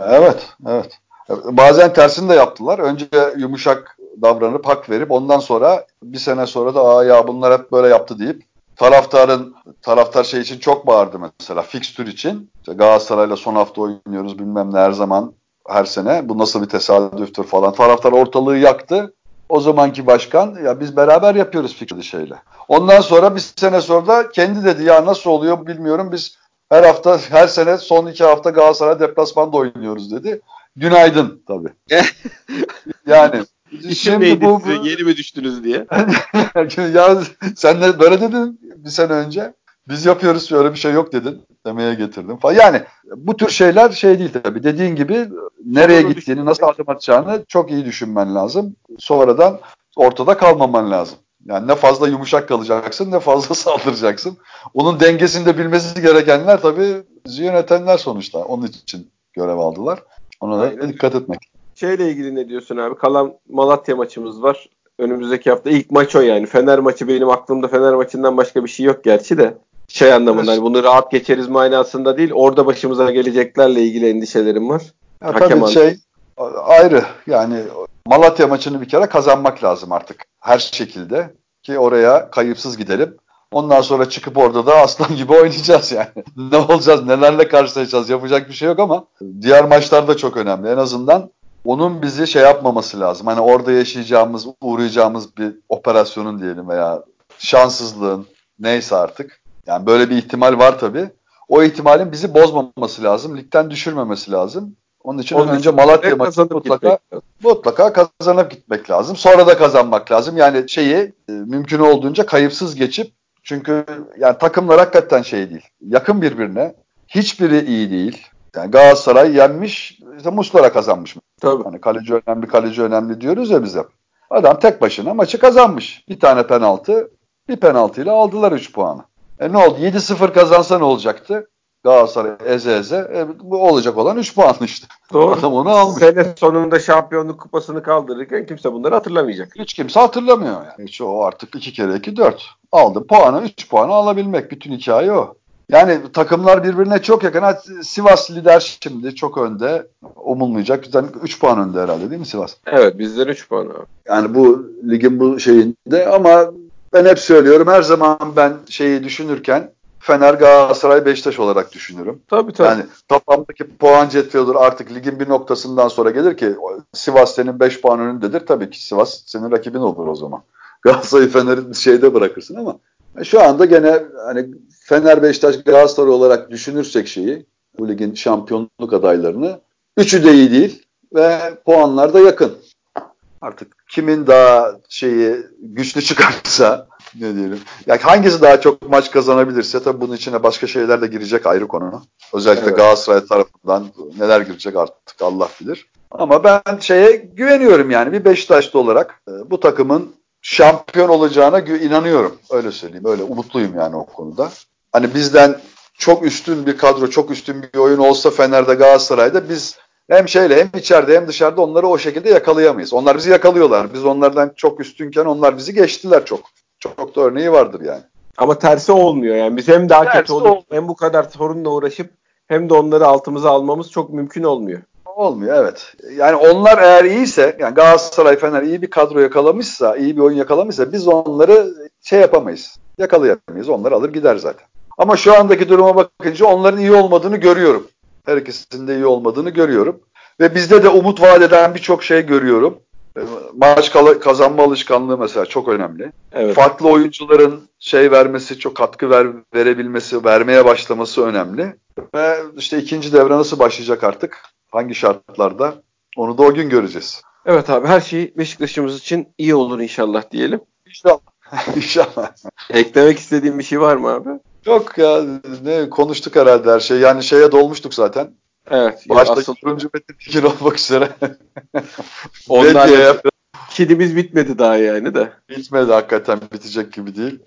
Evet, evet. Bazen tersini de yaptılar. Önce yumuşak davranıp hak verip ondan sonra bir sene sonra da Aa ya bunlar hep böyle yaptı deyip taraftarın taraftar şey için çok bağırdı mesela fikstür için. İşte Galatasaray'la son hafta oynuyoruz bilmem ne her zaman her sene. Bu nasıl bir tesadüftür falan. Taraftar ortalığı yaktı. O zamanki başkan ya biz beraber yapıyoruz fikri şeyle. Ondan sonra bir sene sonra da kendi dedi ya nasıl oluyor bilmiyorum biz her hafta her sene son iki hafta Galatasaray deplasmanda oynuyoruz dedi. Günaydın tabii. yani şimdi bu, bu yeni mi düştünüz diye. ya sen de böyle dedin bir sene önce. Biz yapıyoruz öyle bir şey yok dedin demeye getirdim falan. Yani bu tür şeyler şey değil tabii. Dediğin gibi nereye gittiğini, nasıl adım atacağını çok iyi düşünmen lazım. Sonradan ortada kalmaman lazım. Yani ne fazla yumuşak kalacaksın ne fazla saldıracaksın. Onun dengesini de bilmesi gerekenler tabii yönetenler sonuçta. Onun için görev aldılar. Ona da Aynen. dikkat etmek. Şeyle ilgili ne diyorsun abi? Kalan Malatya maçımız var. Önümüzdeki hafta ilk maç o yani. Fener maçı benim aklımda Fener maçından başka bir şey yok gerçi de. Şey anlamında hani bunu rahat geçeriz manasında değil. Orada başımıza geleceklerle ilgili endişelerim var. Ya Hakem tabii şey ayrı yani Malatya maçını bir kere kazanmak lazım artık her şekilde ki oraya kayıpsız gidelim. Ondan sonra çıkıp orada da aslan gibi oynayacağız yani. ne olacağız, nelerle karşılaşacağız yapacak bir şey yok ama diğer maçlar da çok önemli. En azından onun bizi şey yapmaması lazım. Hani orada yaşayacağımız, uğrayacağımız bir operasyonun diyelim veya şanssızlığın neyse artık. Yani böyle bir ihtimal var tabii. O ihtimalin bizi bozmaması lazım. Ligden düşürmemesi lazım. Onun için Onun önce Malatya maçı mutlaka mutlaka kazanıp gitmek lazım. Sonra da kazanmak lazım. Yani şeyi e, mümkün olduğunca kayıpsız geçip çünkü yani takımlar hakikaten şey değil. Yakın birbirine. Hiçbiri iyi değil. Yani Galatasaray yenmiş, işte Muslera kazanmış. Tabii. Hani kaleci önemli, kaleci önemli diyoruz ya bize. Adam tek başına maçı kazanmış. Bir tane penaltı, bir penaltıyla aldılar 3 puanı. E ne oldu? 7-0 kazansa ne olacaktı? Galatasaray eze eze. E, bu olacak olan 3 puan işte. Doğru. Adam onu almış. Sene sonunda şampiyonluk kupasını kaldırırken kimse bunları hatırlamayacak. Hiç kimse hatırlamıyor yani. Hiç o artık 2 kere 2 4. Aldı puanı 3 puanı alabilmek. Bütün hikaye o. Yani takımlar birbirine çok yakın. Sivas lider şimdi çok önde. Umulmayacak. Bizden 3 puan önde herhalde değil mi Sivas? Evet bizden 3 puan abi. Yani bu ligin bu şeyinde ama ben hep söylüyorum her zaman ben şeyi düşünürken Fener, Galatasaray, Beşiktaş olarak düşünürüm. Tabii tabii. Yani toplamdaki puan cetvelidir artık ligin bir noktasından sonra gelir ki Sivas senin 5 puan önündedir. Tabii ki Sivas senin rakibin olur o zaman. Galatasaray Fener'i şeyde bırakırsın ama şu anda gene hani Fener, Beşiktaş, Galatasaray olarak düşünürsek şeyi bu ligin şampiyonluk adaylarını üçü de iyi değil ve puanlar da yakın. Artık kimin daha şeyi güçlü çıkarsa ne diyelim. Yani hangisi daha çok maç kazanabilirse tabii bunun içine başka şeyler de girecek ayrı konu. Özellikle evet. Galatasaray tarafından neler girecek artık Allah bilir. Ama ben şeye güveniyorum yani bir Beşiktaşlı olarak e, bu takımın şampiyon olacağına inanıyorum. Öyle söyleyeyim. Öyle umutluyum yani o konuda. Hani bizden çok üstün bir kadro, çok üstün bir oyun olsa Fener'de, Galatasaray'da biz hem şeyle hem içeride hem dışarıda onları o şekilde yakalayamayız. Onlar bizi yakalıyorlar. Biz onlardan çok üstünken onlar bizi geçtiler çok. Çok da örneği vardır yani. Ama tersi olmuyor yani. Biz hem daha tersi kötü olup hem bu kadar sorunla uğraşıp hem de onları altımıza almamız çok mümkün olmuyor. Olmuyor evet. Yani onlar eğer iyiyse yani Galatasaray Fener iyi bir kadro yakalamışsa, iyi bir oyun yakalamışsa biz onları şey yapamayız. Yakalayamayız. Onları alır gider zaten. Ama şu andaki duruma bakınca onların iyi olmadığını görüyorum. Her ikisinin de iyi olmadığını görüyorum. Ve bizde de umut vaat eden birçok şey görüyorum. Maç kazanma alışkanlığı mesela çok önemli. Evet. Farklı oyuncuların şey vermesi, çok katkı ver, verebilmesi, vermeye başlaması önemli. Ve işte ikinci devre nasıl başlayacak artık? Hangi şartlarda? Onu da o gün göreceğiz. Evet abi her şey Beşiktaş'ımız için iyi olur inşallah diyelim. İnşallah. inşallah. Eklemek istediğin bir şey var mı abi? Yok ya ne konuştuk herhalde her şey. Yani şeye dolmuştuk zaten. Evet. Başta asıl... turuncu metin fikir olmak üzere. Onlar diye Kedimiz bitmedi daha yani de. Bitmedi hakikaten bitecek gibi değil.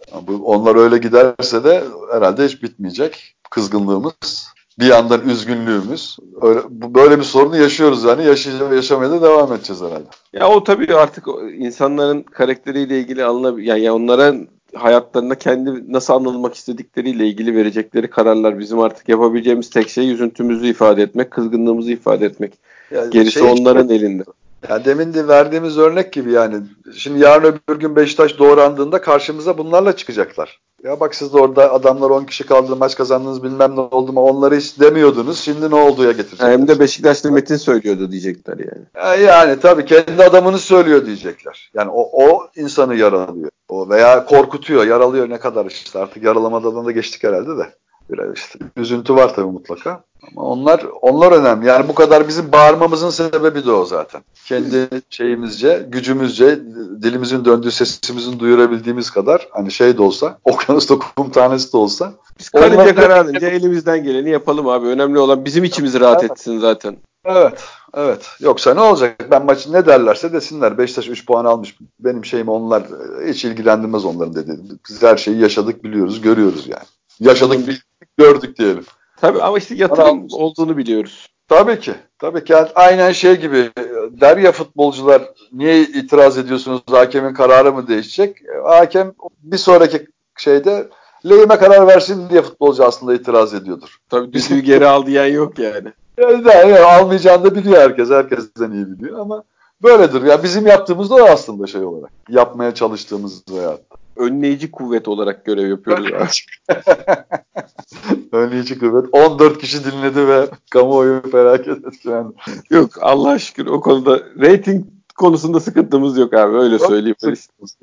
Onlar öyle giderse de herhalde hiç bitmeyecek. Kızgınlığımız bir yandan üzgünlüğümüz. Öyle, böyle bir sorunu yaşıyoruz yani. Yaşay yaşamaya da devam edeceğiz herhalde. Ya o tabii artık insanların karakteriyle ilgili alınabilir. Yani onlara hayatlarında kendi nasıl anılmak istedikleriyle ilgili verecekleri kararlar. Bizim artık yapabileceğimiz tek şey üzüntümüzü ifade etmek, kızgınlığımızı ifade etmek. Yani Gerisi şey onların elinde. Yani demin de verdiğimiz örnek gibi yani. Şimdi yarın öbür gün Beşiktaş doğrandığında karşımıza bunlarla çıkacaklar. Ya bak siz de orada adamlar 10 kişi kaldı maç kazandınız bilmem ne oldu mu onları hiç demiyordunuz. Şimdi ne oldu ya getirecekler. Hem de Beşiktaşlı Metin söylüyordu diyecekler yani. Yani tabii kendi adamını söylüyor diyecekler. Yani o, o insanı yaralıyor. O veya korkutuyor, yaralıyor ne kadar işte artık yaralamadan da geçtik herhalde de. Biraz işte üzüntü var tabii mutlaka. Ama onlar onlar önemli. Yani bu kadar bizim bağırmamızın sebebi de o zaten. Kendi şeyimizce, gücümüzce, dilimizin döndüğü sesimizin duyurabildiğimiz kadar hani şey de olsa, okyanusta kum tanesi de olsa. Biz karınca kararınca elimizden geleni yapalım abi. Önemli olan bizim içimizi rahat evet. etsin zaten. Evet, evet. Yoksa ne olacak? Ben maçı ne derlerse desinler. Beşiktaş 3 puan almış. Benim şeyim onlar hiç ilgilendirmez onların dedi. Biz her şeyi yaşadık, biliyoruz, görüyoruz yani. Yaşadık, gördük diyelim. Tabii ama işte yatırım olduğunu biliyoruz. Tabii ki. Tabii ki. Yani aynen şey gibi der ya futbolcular niye itiraz ediyorsunuz hakemin kararı mı değişecek? Hakem bir sonraki şeyde lehime karar versin diye futbolcu aslında itiraz ediyordur. Tabii düdüğü geri al diyen yok yani. Yani, yani almayacağını da biliyor herkes. Herkesten iyi biliyor ama böyledir. Ya yani bizim yaptığımız da aslında şey olarak. Yapmaya çalıştığımız veya önleyici kuvvet olarak görev yapıyoruz. önleyici kuvvet. 14 kişi dinledi ve kamuoyu felaket etkilendi. Yok Allah şükür o konuda rating konusunda sıkıntımız yok abi öyle yok, söyleyeyim.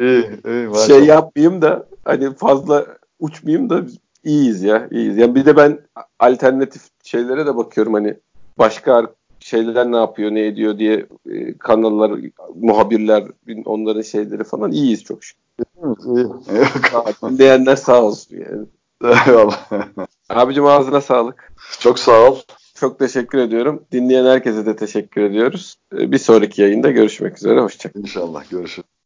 İyi, iyi, şey yapmayayım da hani fazla uçmayayım da iyiyiz ya iyiyiz. Yani bir de ben alternatif şeylere de bakıyorum hani başka şeyler ne yapıyor ne ediyor diye e, kanallar muhabirler onların şeyleri falan iyiyiz çok şükür. Dinleyenler sağ olsun yani. Eyvallah. Abicim ağzına sağlık. Çok sağ ol. Çok teşekkür ediyorum. Dinleyen herkese de teşekkür ediyoruz. Bir sonraki yayında görüşmek üzere. Hoşçakalın. İnşallah görüşürüz.